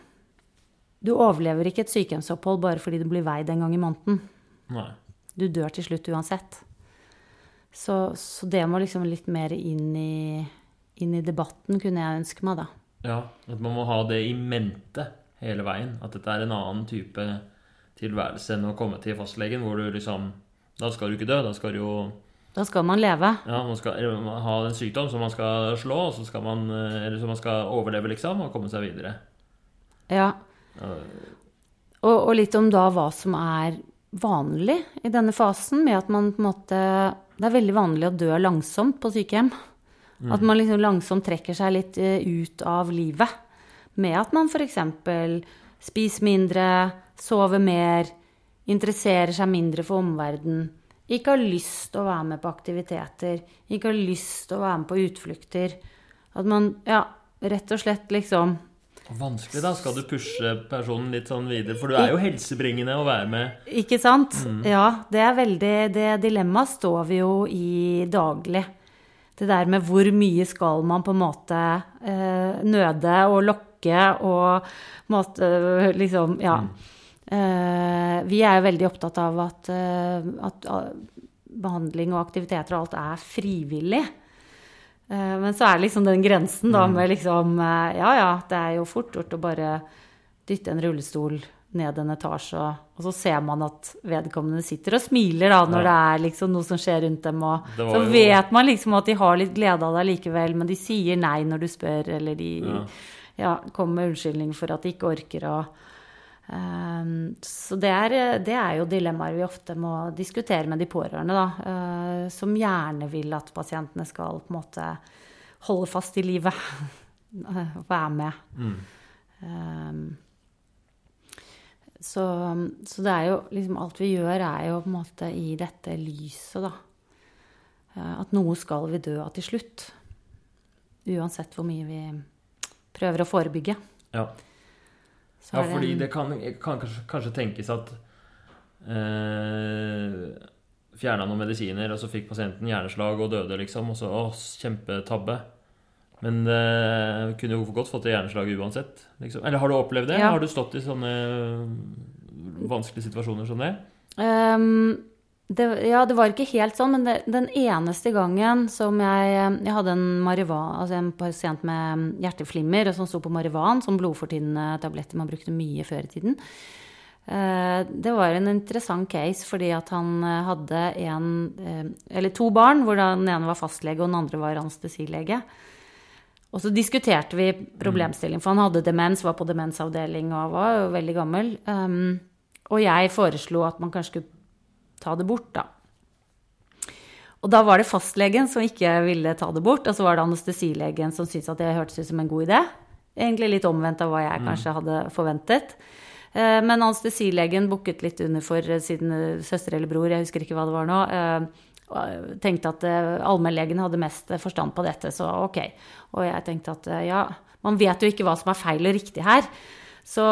Du overlever ikke et sykehjemsopphold bare fordi du blir veid en gang i måneden. Nei. Du dør til slutt uansett. Så, så det må liksom litt mer inn i, inn i debatten, kunne jeg ønske meg, da. Ja, at man må ha det i mente hele veien. At dette er en annen type tilværelse enn å komme til fastlegen, hvor du liksom Da skal du ikke dø, da skal du jo Da skal man leve. ja, man skal ha en sykdom som man skal slå, og så skal man eh, Eller som man skal overleve, liksom, og komme seg videre. Ja. Og, og litt om da hva som er vanlig i denne fasen, med at man på en måte Det er veldig vanlig å dø langsomt på sykehjem. At man liksom langsomt trekker seg litt eh, ut av livet. Med at man f.eks. spiser mindre, sover mer, interesserer seg mindre for omverdenen. Ikke har lyst til å være med på aktiviteter. Ikke har lyst til å være med på utflukter. At man, ja, rett og slett liksom Vanskelig, da. Skal du pushe personen litt sånn videre? For du er jo helsebringende å være med. Ikke sant? Ja, det er veldig Det dilemmaet står vi jo i daglig. Det der med hvor mye skal man på en måte eh, nøde og lokke og måte liksom Ja. Eh, vi er jo veldig opptatt av at, eh, at ah, behandling og aktiviteter og alt er frivillig. Eh, Men så er det liksom den grensen da med liksom eh, Ja ja, det er jo fort gjort å bare dytte en rullestol ned en etasje, og, så ser man at vedkommende sitter og smiler da når Ja. det er liksom noe som skjer rundt dem, og så jo- vet man liksom at de har litt glede av deg likevel, men de sier nei når du spør, eller de Ja. ja, kommer med unnskyldning for at de ikke orker å så det er, det er jo dilemmaer vi ofte må diskutere med de pårørende, da. eh, som gjerne vil at pasientene skal på en måte holde fast i livet. <laughs> Være med. Mm. Ehm, så, så det er jo liksom Alt vi gjør, er jo på en måte i dette lyset, da. Eh, At noe skal vi dø av til slutt. Uansett hvor mye vi prøver å forebygge. Ja. Ja, fordi det kan, kan kanskje, kanskje tenkes at eh, Fjerna noen medisiner, og så fikk pasienten hjerneslag og døde, liksom. Og så å, kjempetabbe. Men eh, kunne jo godt fått det hjerneslaget uansett. Liksom. Eller har du opplevd det? Ja. Har du stått i sånne vanskelige situasjoner som det? Ehm, det, ja, det var ikke helt sånn, men det, den eneste gangen som jeg Jeg hadde en, marivan, altså en pasient med hjerteflimmer som sto på Marivan, som blodfortynnende tabletter man brukte mye før i tiden. Eh, det var en interessant case fordi at han eh, hadde en eh, Eller to barn, hvor den ene var fastlege og den andre var anestesilege. Og så diskuterte vi problemstillingen, for han hadde demens, var på demensavdeling og var jo veldig gammel. Um, og jeg foreslo at man kanskje skulle ta det bort, da. Og da var det fastlegen som ikke ville ta det bort, og så var det anestesilegen som syntes at det hørtes ut som en god idé. Egentlig litt omvendt av hva jeg kanskje hadde forventet. Eh, men anestesilegen bukket litt under for sin eh, søster eller bror, jeg husker ikke hva det var nå. Eh, tenkte at allmennlegen hadde mest forstand på dette, så ok. Og jeg tenkte at ja, man vet jo ikke hva som er feil og riktig her. Så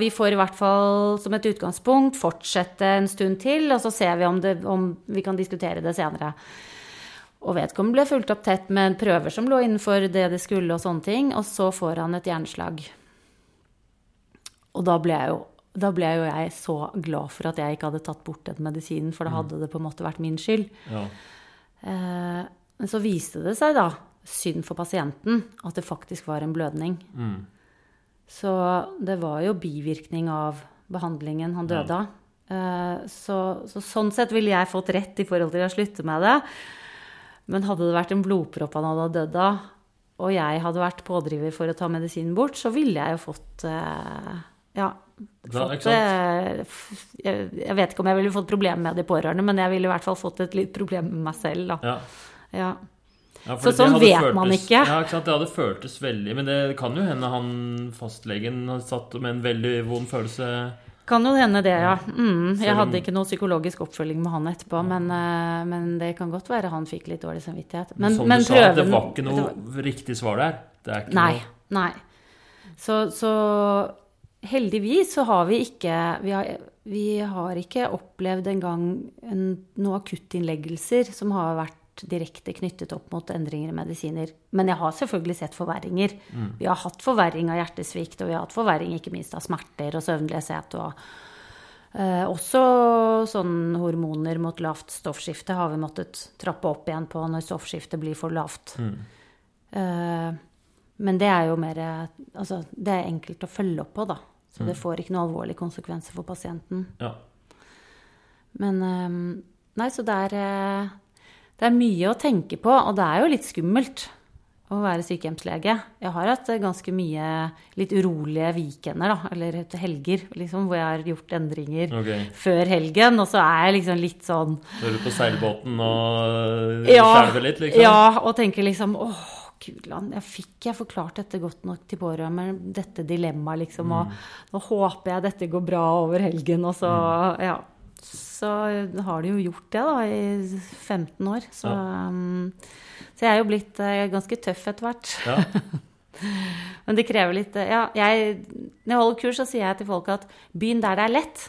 vi får i hvert fall som et utgangspunkt fortsette en stund til, og så ser vi om, det, om vi kan diskutere det senere. Og vedkommende ble fulgt opp tett med prøver som lå innenfor det det skulle, og sånne ting. Og så får han et hjerneslag. Og da ble, jeg jo, da ble jo jeg så glad for at jeg ikke hadde tatt bort den medisinen, for da hadde det på en måte vært min skyld. Ja. Eh, men så viste det seg da, synd for pasienten, at det faktisk var en blødning. Mm. Så det var jo bivirkning av behandlingen han døde av. Eh, Så, så sånn sett ville jeg fått rett i forhold til å slutte med det. Men hadde det vært en blodpropp han hadde dødd av, og jeg hadde vært pådriver for å ta medisinen bort, så ville jeg jo fått eh, Ja. Fått, eh, jeg vet ikke om jeg ville fått problemer med de pårørende, men jeg ville i hvert fall fått et litt problem med meg selv, da. Ja. Ja. Ja, Så sånn vet vet man ikke. Ja, ikke sant? Det hadde føltes veldig Men det kan jo hende han fastlegen satt med en veldig vond følelse. Kan jo hende det, ja. Mm, jeg hadde ikke noe psykologisk oppfølging med han etterpå, men, eh, men det kan godt være han fikk litt dårlig samvittighet. Men, Som men du sa, det var ikke noe var- riktig svar der. Er Nei. noe Nei. Så, så heldigvis så har vi ikke vi har, vi har ikke opplevd engang en, noen akuttinnleggelser som har vært direkte knyttet opp mot endringer i medisiner. Men jeg har selvfølgelig sett forverringer. Vi har hatt forverring av hjertesvikt, og vi har hatt forverring ikke minst av smerter og søvnløshet. og Eh, også sånn hormoner mot lavt stoffskifte har vi måttet trappe opp igjen på når stoffskiftet blir for lavt. Eh, men det er jo mer Altså, det er enkelt å følge opp på, da. Så det får ikke noen alvorlige konsekvenser for pasienten. Ja. Men eh, Nei, så det er eh, Det er mye å tenke på, og det er jo litt skummelt å være sykehjemslege. Jeg har hatt eh, ganske mye litt urolige weekender, da, eller helger, liksom, hvor jeg har gjort endringer okay. før helgen, og så er jeg liksom litt sånn Så er du på seilbåten og ja, skjelver litt, liksom? Ja, og tenker liksom åh, Gudland, jeg fikk jeg forklart dette godt nok til pårørende, men dette dilemmaet, liksom, og nå håper jeg dette går bra over helgen, og så Ja. Så har de jo gjort det, da, i 15 år. Så, um, så jeg er jo blitt uh, ganske tøff etter hvert. Ja. <laughs> Men det krever litt eh, Ja, jeg, når jeg holder kurs, så sier jeg til folk at begynn der det er lett.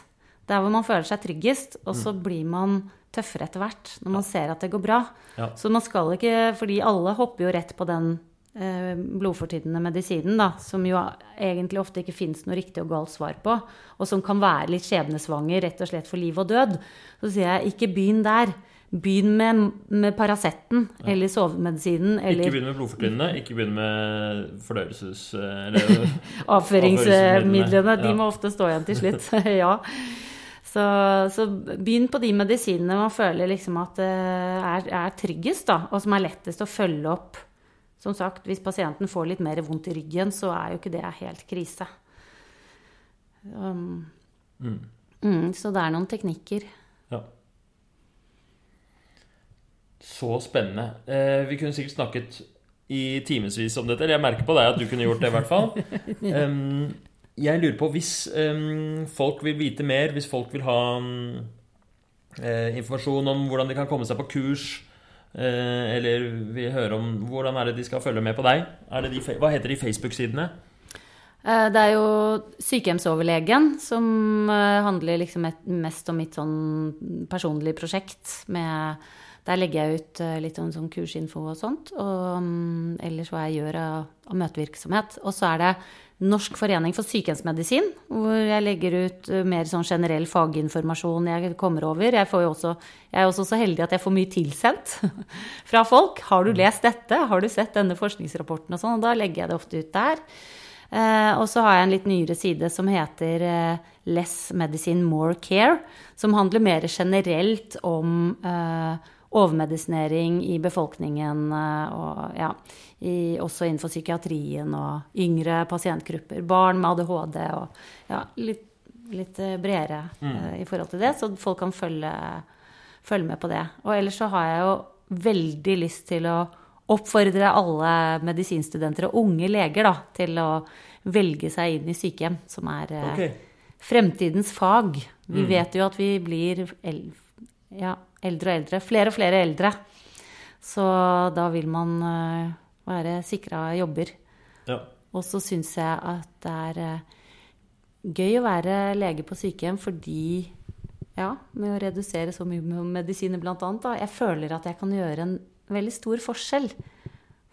Der hvor man føler seg tryggest. Og så blir man tøffere etter hvert når man ser at det går bra. Ja. Så man skal ikke Fordi alle hopper jo rett på den blodfortynnende medisinen, da, som jo egentlig ofte ikke fins noe riktig og galt svar på, og som kan være litt skjebnesvanger rett og slett for liv og død. Så sier jeg ikke begynn der. Begynn med, med Paraceten eller sovemedisinen Ikke begynn med blodfortynnende, ikke begynn med fordøyelses... Eller <laughs> avføringsmidlene. De Ja. må ofte stå igjen til slutt. <laughs> <laughs> ja. Så, så begynn på de medisinene man føler liksom at det er, er tryggest, da, og som er lettest å følge opp. Som sagt, hvis pasienten får litt mer vondt i ryggen, så er jo ikke det helt krise. Um, Mm. mm, så det er noen teknikker. Ja. Så spennende. Eh, vi kunne sikkert snakket i timevis om dette. Eller jeg merker på deg at du kunne gjort det, i hvert fall. <laughs> Um, jeg lurer på hvis um, folk vil vite mer, hvis folk vil ha um, eh, informasjon om hvordan de kan komme seg på kurs, eller vi hører om hvordan er det de skal følge med på deg, de, hva heter de Facebook-sidene? Eh, Det er jo sykehjemsoverlegen som eh, handler liksom mest om mitt sånn personlige prosjekt. Med, der legger jeg ut eh, litt om sånn kursinfo og sånt. Og mm, ellers hva jeg gjør av av møtevirksomhet. Og så er det Norsk forening for sykehjemsmedisin, hvor jeg legger ut eh, mer sånn generell faginformasjon jeg kommer over. Jeg, også, jeg, er også så heldig at jeg får mye tilsendt <laughs> fra folk. 'Har du lest dette? Har du sett denne forskningsrapporten?' og sånn. Og da legger jeg det ofte ut der. Eh, og så har jeg en litt nyere side som heter eh, Less Medicine, More Care, som handler mer generelt om eh, overmedisinering i befolkningen, og ja, i, også innenfor psykiatrien og yngre pasientgrupper. Barn med ADHD og ja, litt, litt eh, bredere mm. uh, i forhold til det, så folk kan følge, følge, med på det. Og ellers så har jeg jo veldig lyst til å oppfordre alle medisinstudenter og unge leger da, til å velge seg inn i sykehjem, som er uh, okay. fremtidens fag. Vi mm. vet jo at vi blir ja, eldre og eldre. Flere og flere eldre. Så da vil man uh, være sikra jobber. Ja. Og så syns jeg at det er uh, gøy å være lege på sykehjem fordi ja, med å redusere så mye med medisiner blant annet, da, jeg føler at jeg kan gjøre en veldig stor forskjell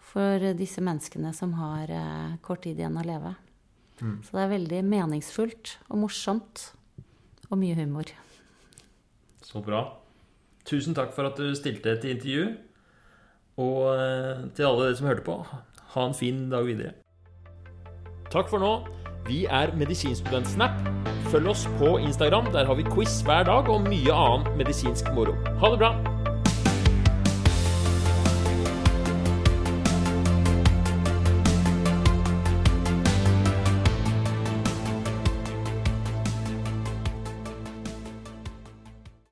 for disse menneskene som har uh, kort tid igjen å leve. Mm. Så det er veldig meningsfullt og morsomt. Og mye humor. Så bra. Tusen takk for at du stilte til intervju. Og eh, til alle dere som hørte på, ha en fin dag videre. Takk for nå. Vi er Medisinstudentsnap. Følg oss på Instagram. Der har vi quiz hver dag og mye annen medisinsk moro. Ha det bra!